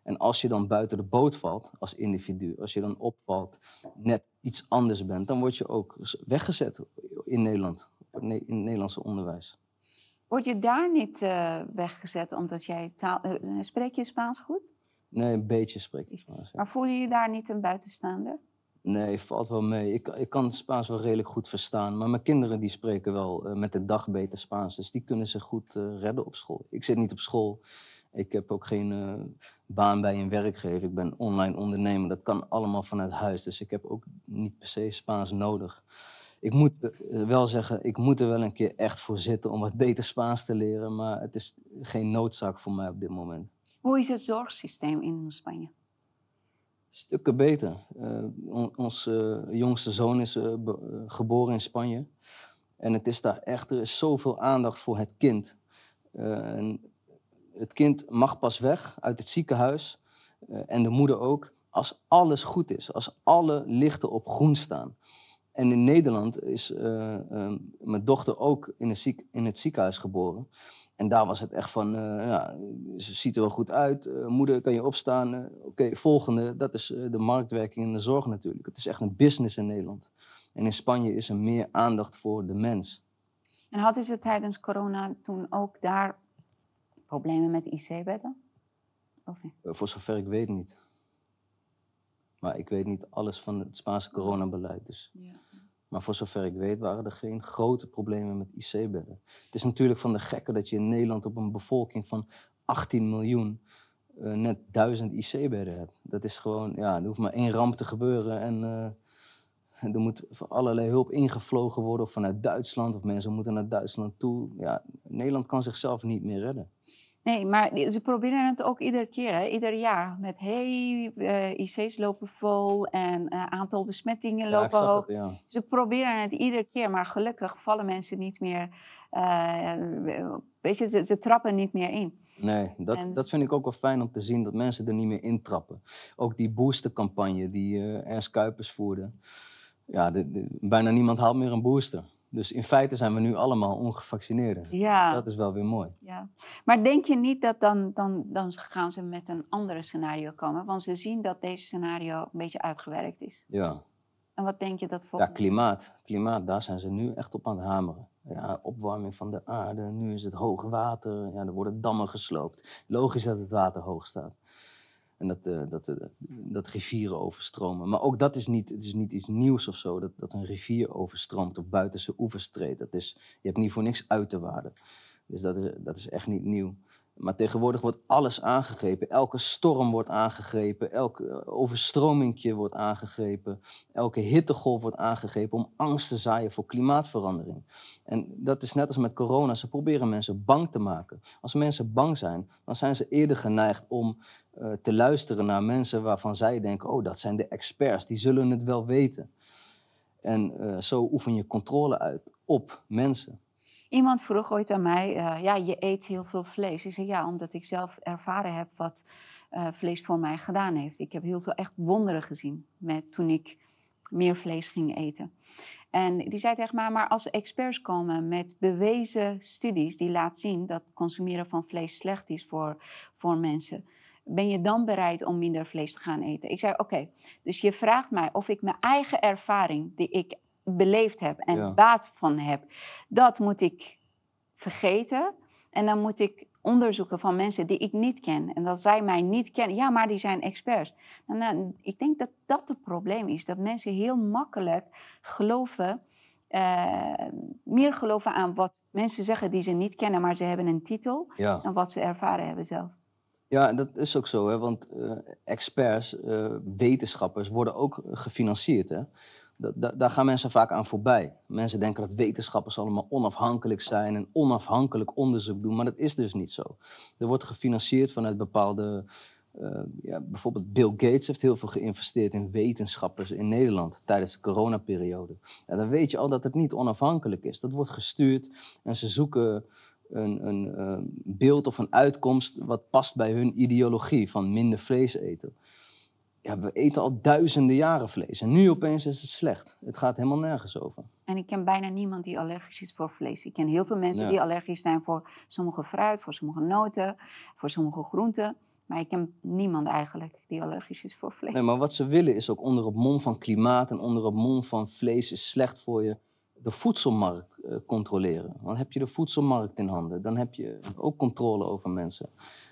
En als je dan buiten de boot valt als individu, als je dan opvalt, net iets anders bent, dan word je ook weggezet in Nederland, in het Nederlandse onderwijs. Word je daar niet eh, weggezet omdat jij taal... eh, spreek je Spaans goed? Nee, een beetje spreek ik Spaans. ja. Maar voel je je daar niet een buitenstaander? Nee, valt wel mee. Ik, ik kan Spaans wel redelijk goed verstaan, maar mijn kinderen die spreken wel eh, met de dag beter Spaans. Dus die kunnen zich goed eh, redden op school. Ik zit niet op school. Ik heb ook geen eh, baan bij een werkgever. Ik ben online ondernemer. Dat kan allemaal vanuit huis. Dus ik heb ook niet per se Spaans nodig. Ik moet eh, wel zeggen, ik moet er wel een keer echt voor zitten om wat beter Spaans te leren. Maar het is geen noodzaak voor mij op dit moment. Hoe is het zorgsysteem in Spanje? Stukken beter. Eh, on- ons eh, jongste zoon is eh, eh, geboren in Spanje. En het is daar echt, er is zoveel aandacht voor het kind. Eh, en het kind mag pas weg uit het ziekenhuis, eh, en de moeder ook, als alles goed is. Als alle lichten op groen staan. En in Nederland is eh, eh, mijn dochter ook in, in het ziekenhuis geboren. En daar was het echt van, ja, ze ziet er wel goed uit. moeder, kan je opstaan? Oké, volgende. Dat is de marktwerking in de zorg natuurlijk. Het is echt een business in Nederland. En in Spanje is er meer aandacht voor de mens. En hadden ze tijdens corona toen ook daar problemen met IC-bedden? Of niet? Eh, voor zover ik weet niet. Maar ik weet niet alles van het Spaanse coronabeleid. Dus. Maar voor zover ik weet waren er geen grote problemen met IC-bedden. Het is natuurlijk van de gekke dat je in Nederland op een bevolking van 18 miljoen eh, net 1000 IC-bedden hebt. Dat is gewoon, ja, er hoeft maar één ramp te gebeuren en eh, Er moet voor allerlei hulp ingevlogen worden of vanuit Duitsland of mensen moeten naar Duitsland toe. Ja, Nederland kan zichzelf niet meer redden. Nee, maar ze proberen het ook iedere keer, hè? ieder jaar. Met hey, uh, IC's lopen vol en uh, aantal besmettingen Ja, lopen hoog. ja. Ze proberen het iedere keer, maar gelukkig vallen mensen niet meer. eh, weet je, ze, ze trappen niet meer in. Nee, dat, En- dat vind ik ook wel fijn om te zien, dat mensen er niet meer intrappen. Ook die boostercampagne die eh Ernst Kuipers voerde. Ja, de- de- bijna niemand haalt meer een booster. Dus in feite zijn we nu allemaal ongevaccineerden. Ja, Dat is wel weer mooi. ja. Maar denk je niet dat dan, dan, dan gaan ze met een andere scenario komen? Want ze zien dat deze scenario een beetje uitgewerkt is. Ja. En wat denk je dat Ja, volgens klimaat. Klimaat, daar zijn ze nu echt op aan het hameren. Ja, opwarming van de aarde, nu is het hoog water, ja, er worden dammen gesloopt. Logisch dat het water hoog staat. En dat, eh, dat, eh, dat rivieren overstromen. Maar ook dat is niet, het is niet iets nieuws of zo, dat, dat een rivier overstroomt of buiten zijn oevers treedt. Dat is, je hebt niet voor niks uiterwaarden. Dus dat is, dat is echt niet nieuw. Maar tegenwoordig wordt alles aangegrepen. Elke storm wordt aangegrepen. Elk eh, overstromingje wordt aangegrepen. Elke hittegolf wordt aangegrepen om angst te zaaien voor klimaatverandering. En dat is net als met corona. Ze proberen mensen bang te maken. Als mensen bang zijn, dan zijn ze eerder geneigd om eh, te luisteren naar mensen waarvan zij denken: oh, dat zijn de experts, die zullen het wel weten. En eh, zo oefen je controle uit op mensen. Iemand vroeg ooit aan mij, eh, ja, je eet heel veel vlees. Ik zei, ja, omdat ik zelf ervaren heb wat eh, vlees voor mij gedaan heeft. Ik heb heel veel echt wonderen gezien met, toen ik meer vlees ging eten. En die zei tegen mij, maar als experts komen met bewezen studies die laten zien dat consumeren van vlees slecht is voor, voor mensen, ben je dan bereid om minder vlees te gaan eten? Ik zei, oké, dus je vraagt mij of ik mijn eigen ervaring die ik beleefd heb en Ja. baat van heb, dat moet ik vergeten. En dan moet ik onderzoeken van mensen die ik niet ken. En dat zij mij niet kennen. Ja, maar die zijn experts. En dan, ik denk dat dat het probleem is. Dat mensen heel makkelijk geloven... eh, meer geloven aan wat mensen zeggen die ze niet kennen... maar ze hebben een titel... Ja. dan wat ze ervaren hebben zelf. Ja, dat is ook zo, hè? want eh, experts, eh, wetenschappers worden ook gefinancierd. Hè? Da- da- daar gaan mensen vaak aan voorbij. Mensen denken dat wetenschappers allemaal onafhankelijk zijn en onafhankelijk onderzoek doen, maar dat is dus niet zo. Er wordt gefinancierd vanuit bepaalde. eh, ja, bijvoorbeeld Bill Gates heeft heel veel geïnvesteerd in wetenschappers in Nederland tijdens de coronaperiode. Ja, dan weet je al dat het niet onafhankelijk is. Dat wordt gestuurd en ze zoeken een, een eh, beeld of een uitkomst wat past bij hun ideologie van minder vlees eten. Ja, we eten al duizenden jaren vlees en nu opeens is het slecht. Het gaat helemaal nergens over. En ik ken bijna niemand die allergisch is voor vlees. Ik ken heel veel mensen Ja. die allergisch zijn voor sommige fruit, voor sommige noten, voor sommige groenten. Maar ik ken niemand eigenlijk die allergisch is voor vlees. Nee, maar wat ze willen is ook onder het mom van klimaat en onder het mom van vlees is slecht voor je de voedselmarkt eh, controleren. Dan heb je de voedselmarkt in handen. Dan heb je ook controle over mensen.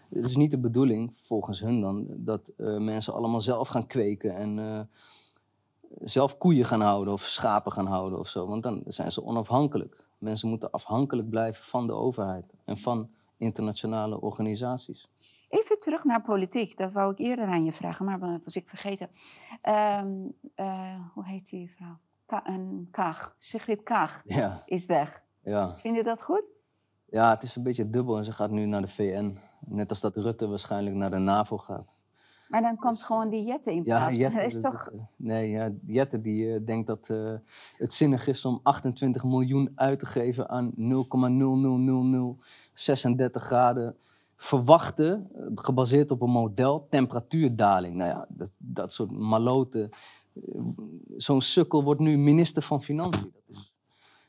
Het is niet de bedoeling, volgens hun dan, dat eh, mensen allemaal zelf gaan kweken en eh, zelf koeien gaan houden of schapen gaan houden of zo. Want dan zijn ze onafhankelijk. Mensen moeten afhankelijk blijven van de overheid en van internationale organisaties. Even terug naar politiek. Dat wou ik eerder aan je vragen, maar dat was ik vergeten. Ehm, eh, hoe heet die vrouw? Ka Kaag. Sigrid Kaag Ja, is weg. ja. Vind je dat goed? Ja, het is een beetje dubbel en ze gaat nu naar de VN. Net als dat Rutte waarschijnlijk naar de NAVO gaat. Maar dan komt gewoon die Jette in Dus- Ja, plaats. Jette, dat is toch... eh, nee, ja, Jette die eh, denkt dat eh, het zinnig is om 28 miljoen uit te geven aan 0,00036 graden verwachten, gebaseerd op een model, temperatuurdaling. Nou ja, dat, dat soort maloten. Zo'n sukkel wordt nu minister van Financiën. Dat is,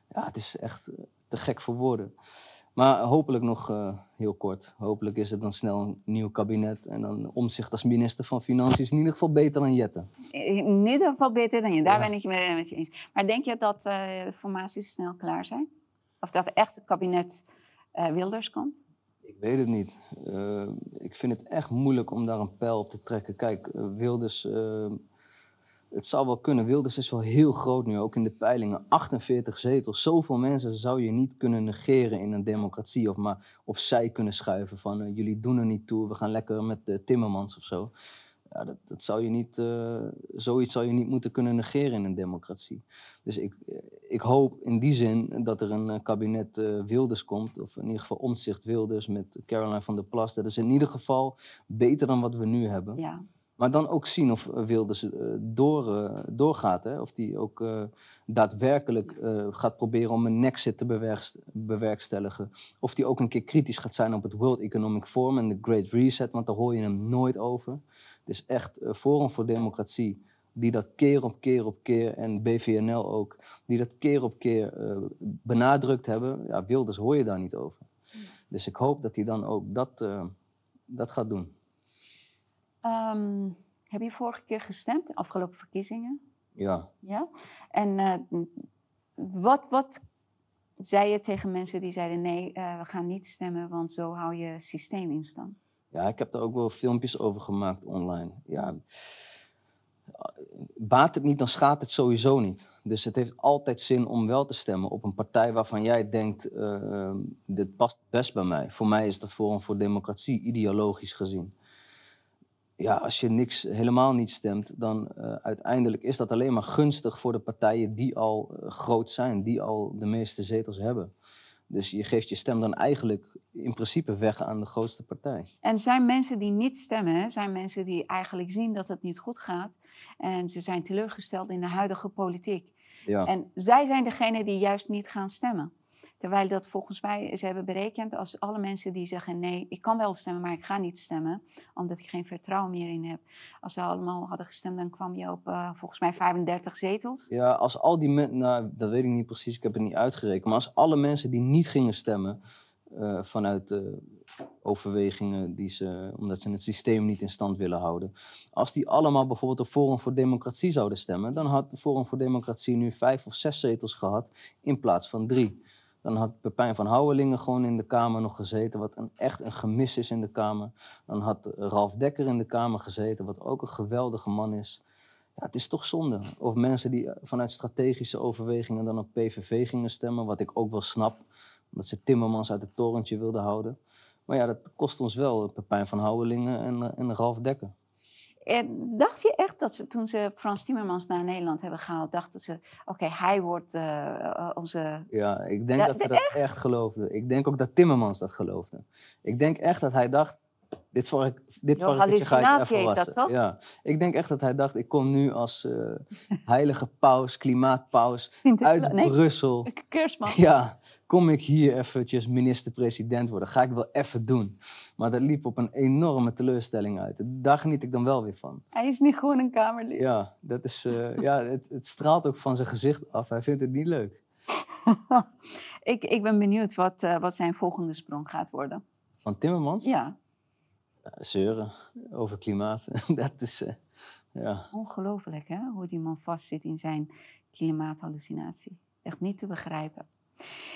ja, het is echt te gek voor woorden. Maar hopelijk nog eh, heel kort. Hopelijk is het dan snel een nieuw kabinet. En dan omzicht als minister van Financiën is in ieder geval beter dan Jette. In ieder geval beter dan je. Daar Ja. ben ik het met je eens. Maar denk je dat eh, de formaties snel klaar zijn? Of dat echt het kabinet eh, Wilders komt? Ik weet het niet. Ik vind het echt moeilijk om daar een pijl op te trekken. Kijk, Wilders, het zou wel kunnen. Wilders is wel heel groot nu, ook in de peilingen. 48 zetels. Zoveel mensen zou je niet kunnen negeren in een democratie. Of maar opzij kunnen schuiven van, eh, jullie doen er niet toe, we gaan lekker met de Timmermans of zo. Ja, dat, dat zou je niet, eh, zoiets zou je niet moeten kunnen negeren in een democratie. Dus ik, ik hoop in die zin dat er een kabinet Wilders komt, of in ieder geval omzicht Wilders met Caroline van der Plas. Dat is in ieder geval beter dan wat we nu hebben. Ja. Maar dan ook zien of Wilders uh, door, uh, doorgaat. Hè? Of die ook uh, daadwerkelijk gaat proberen om een nexit te bewerkst bewerkstelligen. Of die ook een keer kritisch gaat zijn op het World Economic Forum en de Great Reset, want daar hoor je hem nooit over. Het is echt Forum voor Democratie die dat keer op keer op keer, en BVNL ook, die dat keer op keer benadrukt hebben. Ja, Wilders hoor je daar niet over. Dus ik hoop dat hij dan ook dat, dat gaat doen. Um, heb je vorige keer gestemd, de afgelopen verkiezingen? Ja. Ja? En uh, wat, wat zei je tegen mensen die zeiden: nee, uh, we gaan niet stemmen, want zo hou je systeem in stand? Ja, ik heb daar ook wel filmpjes over gemaakt online. Ja. Baat het niet, dan schaadt het sowieso niet. Dus het heeft altijd zin om wel te stemmen op een partij waarvan jij denkt: uh, dit past best bij mij. Voor mij is dat Forum voor Democratie, ideologisch gezien ja, als je niks, helemaal niet stemt, dan uh, uiteindelijk is dat alleen maar gunstig voor de partijen die al uh, groot zijn, die al de meeste zetels hebben. Dus je geeft je stem dan eigenlijk in principe weg aan de grootste partij. En zijn mensen die niet stemmen, zijn mensen die eigenlijk zien dat het niet goed gaat en ze zijn teleurgesteld in de huidige politiek. Ja. En zij zijn degene die juist niet gaan stemmen. Terwijl dat volgens mij, ze hebben berekend als alle mensen die zeggen nee, ik kan wel stemmen, maar ik ga niet stemmen, omdat ik geen vertrouwen meer in heb. Als ze allemaal hadden gestemd, dan kwam je op uh, volgens mij 35 zetels. Ja, als al die mensen, nou dat weet ik niet precies, ik heb het niet uitgerekend, maar als alle mensen die niet gingen stemmen uh, vanuit uh, overwegingen die ze, omdat ze het systeem niet in stand willen houden, als die allemaal bijvoorbeeld op Forum voor Democratie zouden stemmen, dan had Forum voor Democratie nu vijf of zes zetels gehad in plaats van drie. Dan had Pepijn van Houwelingen gewoon in de Kamer nog gezeten, wat een, echt een gemis is in de Kamer. Dan had Ralf Dekker in de Kamer gezeten, wat ook een geweldige man is. Ja, het is toch zonde. Of mensen die vanuit strategische overwegingen dan op PVV gingen stemmen, wat ik ook wel snap, omdat ze Timmermans uit het torentje wilden houden. Maar ja, dat kost ons wel Pepijn van Houwelingen en, en Ralf Dekker. En dacht je echt dat ze toen ze Frans Timmermans naar Nederland hebben gehaald, dachten ze: oké, okay, hij wordt uh, onze. Ja, ik denk dat ze dat echt? echt geloofden. Ik denk ook dat Timmermans dat geloofde. Ik denk echt dat hij dacht: dit vark, dit varkentje ga ik even wassen. Dat? Ja, ik denk echt dat hij dacht: ik kom nu als uh, heilige paus, klimaatpaus uit nee, Brussel. Kerstman. Ja, kom ik hier eventjes minister-president worden. Ga ik wel even doen. Maar dat liep op een enorme teleurstelling uit. Daar geniet ik dan wel weer van. Hij is niet gewoon een kamerlid. Ja, dat is, uh, ja het, het straalt ook van zijn gezicht af. Hij vindt het niet leuk. ik, ik ben benieuwd wat, uh, wat zijn volgende sprong gaat worden. Van Timmermans? Ja zeuren over klimaat. dat is, uh, ja. Ongelooflijk, hè? Hoe die man vastzit in zijn klimaathallucinatie. Echt niet te begrijpen.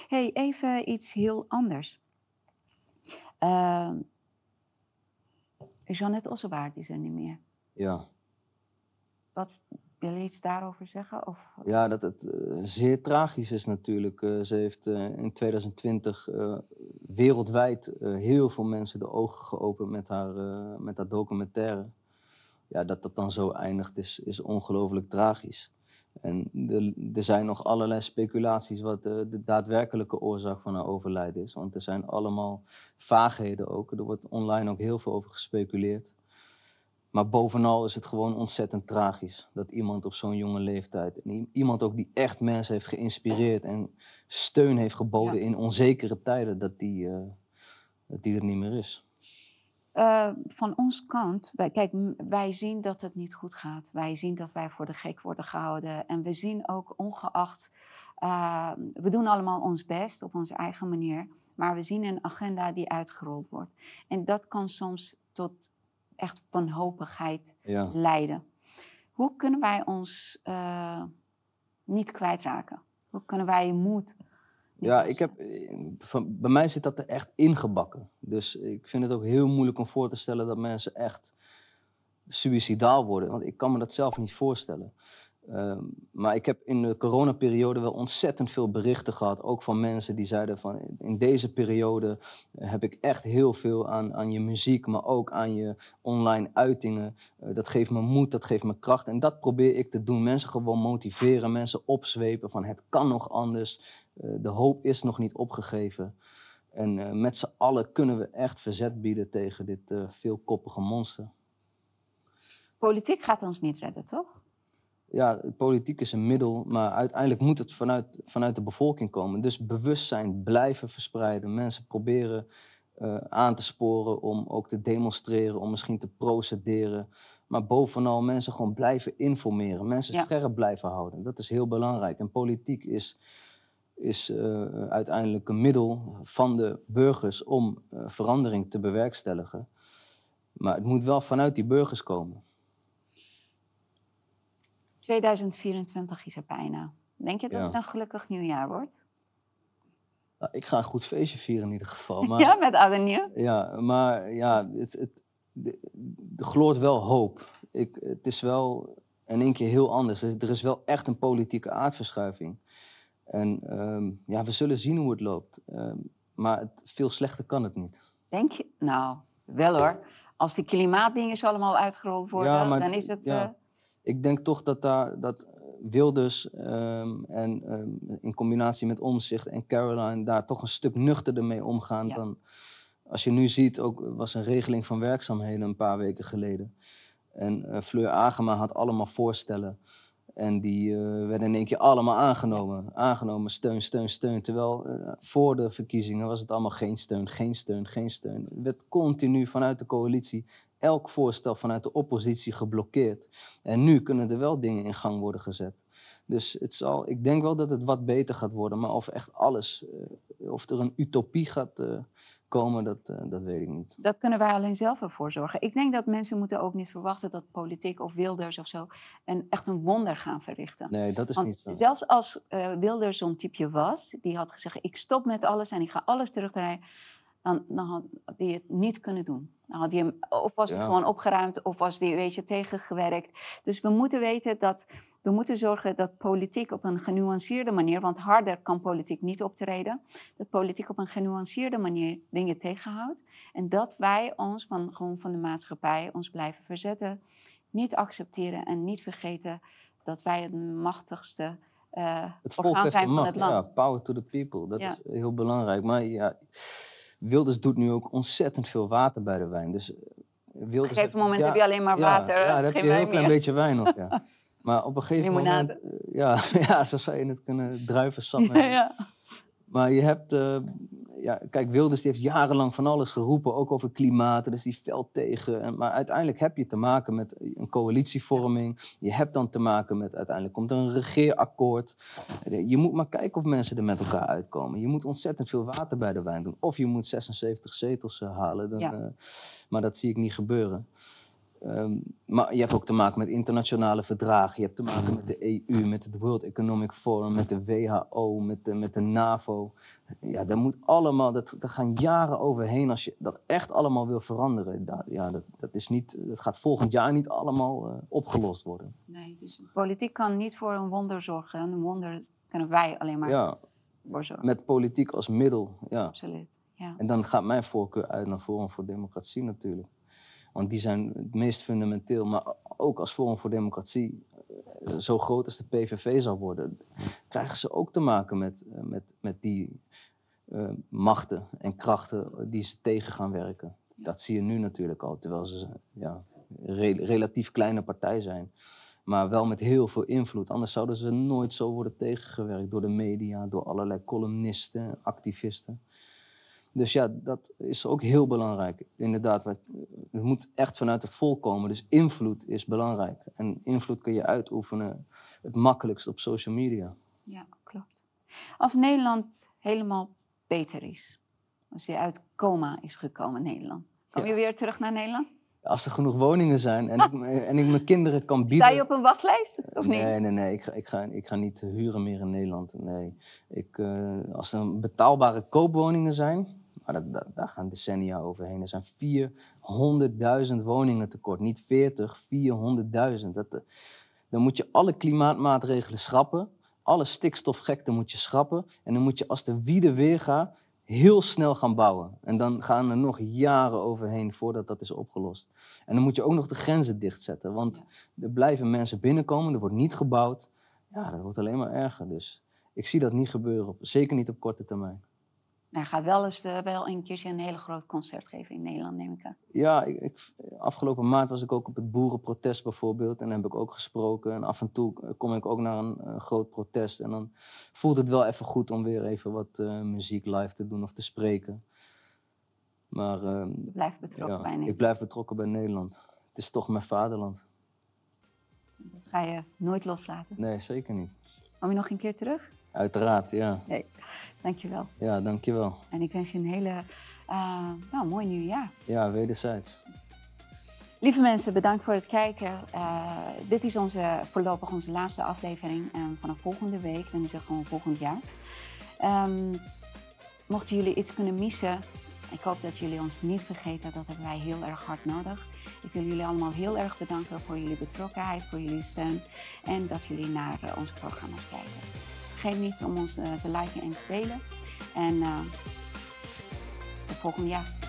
hey, even iets heel anders. Uh, Jeannette Ossebaard is er niet meer. Ja. Wat wil je iets daarover zeggen? Of? Ja, dat het uh, zeer tragisch is natuurlijk. Uh, ze heeft uh, in 2020 wereldwijd heel veel mensen de ogen geopend met haar, met haar documentaire. Ja, dat dat dan zo eindigt is, is ongelooflijk tragisch. En er zijn nog allerlei speculaties wat de, de, daadwerkelijke oorzaak van haar overlijden is. Want er zijn allemaal vaagheden ook. Er wordt online ook heel veel over gespeculeerd. Maar bovenal is het gewoon ontzettend tragisch dat iemand op zo'n jonge leeftijd, iemand ook die echt mensen heeft geïnspireerd en steun heeft geboden in onzekere tijden, dat die, uh, dat die er niet meer is. Uh, van ons kant, wij, kijk, wij zien dat het niet goed gaat. Wij zien dat wij voor de gek worden gehouden. En we zien ook ongeacht, uh, we doen allemaal ons best op onze eigen manier. Maar we zien een agenda die uitgerold wordt. En dat kan soms tot echt wanhopigheid ja. leiden. Hoe kunnen wij ons uh, niet kwijtraken? Hoe kunnen wij moed? Ja, ik heb, van, bij mij zit dat er echt ingebakken. Dus ik vind het ook heel moeilijk om voor te stellen dat mensen echt suicidaal worden. Want ik kan me dat zelf niet voorstellen. Ehm, maar ik heb in de coronaperiode wel ontzettend veel berichten gehad. Ook van mensen die zeiden van in deze periode eh, heb ik echt heel veel aan, aan je muziek, maar ook aan je online uitingen. Eh, dat geeft me moed, dat geeft me kracht. En dat probeer ik te doen. Mensen gewoon motiveren, mensen opzwepen van het kan nog anders. Uh, de hoop is nog niet opgegeven. En met z'n allen kunnen we echt verzet bieden tegen dit veelkoppige monster. Politiek gaat ons niet redden, toch? Ja, politiek is een middel, maar uiteindelijk moet het vanuit, vanuit de bevolking komen. Dus bewustzijn blijven verspreiden. Mensen proberen uh, aan te sporen om ook te demonstreren, om misschien te procederen. Maar bovenal mensen gewoon blijven informeren, mensen scherp blijven houden. Dat is heel belangrijk. En politiek is, is uh, uiteindelijk een middel van de burgers om uh, verandering te bewerkstelligen. Maar het moet wel vanuit die burgers komen. 2024 is er bijna. Denk je dat het een gelukkig nieuwjaar wordt? Nou, ik ga een goed feestje vieren in ieder geval. Maar, ja, met oud nieuw? Ja, maar ja, het, het, er gloort wel hoop. Ik, het is wel in één keer heel anders. Er is wel echt een politieke aardverschuiving. En um, ja, we zullen zien hoe het loopt. Um, maar het, veel slechter kan het niet. Denk je? Nou, wel hoor. Als die klimaatdingen allemaal uitgerold worden, ja, maar, dan is het... Ja. Uh ik denk toch dat, daar, dat Wilders um, en um, in combinatie met Omzicht en Caroline daar toch een stuk nuchterder mee omgaan dan als je nu ziet, ook was een regeling van werkzaamheden een paar weken geleden. En uh, Fleur Agema had allemaal voorstellen. En die uh, werden in één keer allemaal aangenomen. Aangenomen, steun, steun, steun. Terwijl uh, voor de verkiezingen was het allemaal geen steun, geen steun, geen steun. Er werd continu vanuit de coalitie elk voorstel vanuit de oppositie geblokkeerd. En nu kunnen er wel dingen in gang worden gezet. Dus het zal, ik denk wel dat het wat beter gaat worden. Maar of echt alles, uh, of er een utopie gaat uh, komen, dat, uh, dat weet ik niet. Dat kunnen wij alleen zelf ervoor zorgen. Ik denk dat mensen moeten ook niet verwachten dat politiek of Wilders of zo een, echt een wonder gaan verrichten. Nee, dat is niet zo. Zelfs als Wilders zo'n type was, die had gezegd ik stop met alles en ik ga alles terugdraaien dan, dan had hij het niet kunnen doen. Dan had hij hem, of was hij gewoon opgeruimd, of was hij, weet je, tegengewerkt. Dus we moeten weten dat, we moeten zorgen dat politiek op een genuanceerde manier, want harder kan politiek niet optreden, dat politiek op een genuanceerde manier dingen tegenhoudt. En dat wij ons van, gewoon van de maatschappij ons blijven verzetten, niet accepteren en niet vergeten dat wij het machtigste uh, het orgaan zijn van het land. Ja, power to the people, dat is heel belangrijk. Maar ja Wilders doet nu ook ontzettend veel water bij de wijn. Dus eh, Wilders op een gegeven moment heb je alleen maar water. Ja, dan heb je een heel klein beetje wijn op, ja. Maar op een gegeven moment... Eh, ja, ja, zo zou je het kunnen druivensap ja, ja. Maar je hebt... Uh, ja, kijk, Wilders die heeft jarenlang van alles geroepen, ook over klimaat, dus die veld tegen. En, maar uiteindelijk heb je te maken met een coalitievorming. Je hebt dan te maken met, uiteindelijk komt er een regeerakkoord. Je moet maar kijken of mensen er met elkaar uitkomen. Je moet ontzettend veel water bij de wijn doen. Of je moet 76 zetels uh, halen. Dan, ja. uh, maar dat zie ik niet gebeuren. Um, maar je hebt ook te maken met internationale verdragen. Je hebt te maken met de EU, met het World Economic Forum, met de WHO, met de, met de NAVO. Ja, dat moet allemaal, dat, daar gaan jaren overheen als je dat echt allemaal wil veranderen. Dat, ja, dat, dat, is niet, dat gaat volgend jaar niet allemaal uh, opgelost worden. Nee, dus politiek kan niet voor een wonder zorgen. Een wonder kunnen wij alleen maar ja, voor zorgen. Met politiek als middel, ja. Absoluut, ja. En dan gaat mijn voorkeur uit naar Forum voor Democratie natuurlijk. Want die zijn het meest fundamenteel. Maar ook als Forum voor Democratie eh, zo groot als de PVV zal worden, krijgen ze ook te maken met, eh, met, met die uh, machten en krachten die ze tegen gaan werken. Dat zie je nu natuurlijk al, terwijl ze ja, re relatief kleine partij zijn. Maar wel met heel veel invloed. Anders zouden ze nooit zo worden tegengewerkt door de media, door allerlei columnisten, activisten. Dus ja, dat is ook heel belangrijk. Inderdaad, het moet echt vanuit het volk komen. Dus invloed is belangrijk. En invloed kun je uitoefenen het makkelijkst op social media. Ja, klopt. Als Nederland helemaal beter is, als je uit coma is gekomen Nederland, kom je weer terug naar Nederland? Als er genoeg woningen zijn en, ik, en ik mijn kinderen kan bieden... Sta je op een wachtlijst, of niet? Nee, nee, nee. Ik ga, ik, ga, ik ga niet huren meer in Nederland. Nee. Ik, uh, als er betaalbare koopwoningen zijn, maar dat, daar gaan decennia overheen. Er zijn 400.000 woningen tekort. Niet 40, 400.000. Dat, dan moet je alle klimaatmaatregelen schrappen. Alle stikstofgekte moet je schrappen. En dan moet je als de wiede weer gaat, heel snel gaan bouwen. En dan gaan er nog jaren overheen voordat dat is opgelost. En dan moet je ook nog de grenzen dichtzetten. Want er blijven mensen binnenkomen, er wordt niet gebouwd. Ja, dat wordt alleen maar erger. Dus ik zie dat niet gebeuren, zeker niet op korte termijn. Nou, gaat wel eens uh, wel een keertje een hele groot concert geven in Nederland, neem ik aan. Ja, ik, ik, afgelopen maand was ik ook op het boerenprotest bijvoorbeeld. En heb ik ook gesproken. En af en toe eh, kom ik ook naar een, groot protest. En dan voelt het wel even goed om weer even wat uh, muziek live te doen of te spreken. Maar, uh, Je blijft betrokken ja, bij Nederland. Ik blijf betrokken bij Nederland. Het is toch mijn vaderland. Dat ga je nooit loslaten. Nee, zeker niet. Kom je nog een keer terug? Uiteraard, ja. Nee, dankjewel. Ja, dankjewel. En ik wens je een hele uh, nou, mooi nieuwjaar. Ja, wederzijds. Lieve mensen, bedankt voor het kijken. Uh, dit is onze, voorlopig onze laatste aflevering. En vanaf volgende week, dan is het gewoon volgend jaar. Um, mochten jullie iets kunnen missen, ik hoop dat jullie ons niet vergeten. Dat hebben wij heel erg hard nodig. Ik wil jullie allemaal heel erg bedanken voor jullie betrokkenheid, voor jullie steun. En dat jullie naar uh, onze programma's kijken. Vergeet niet om ons uh, te liken en te delen. En tot volgend jaar.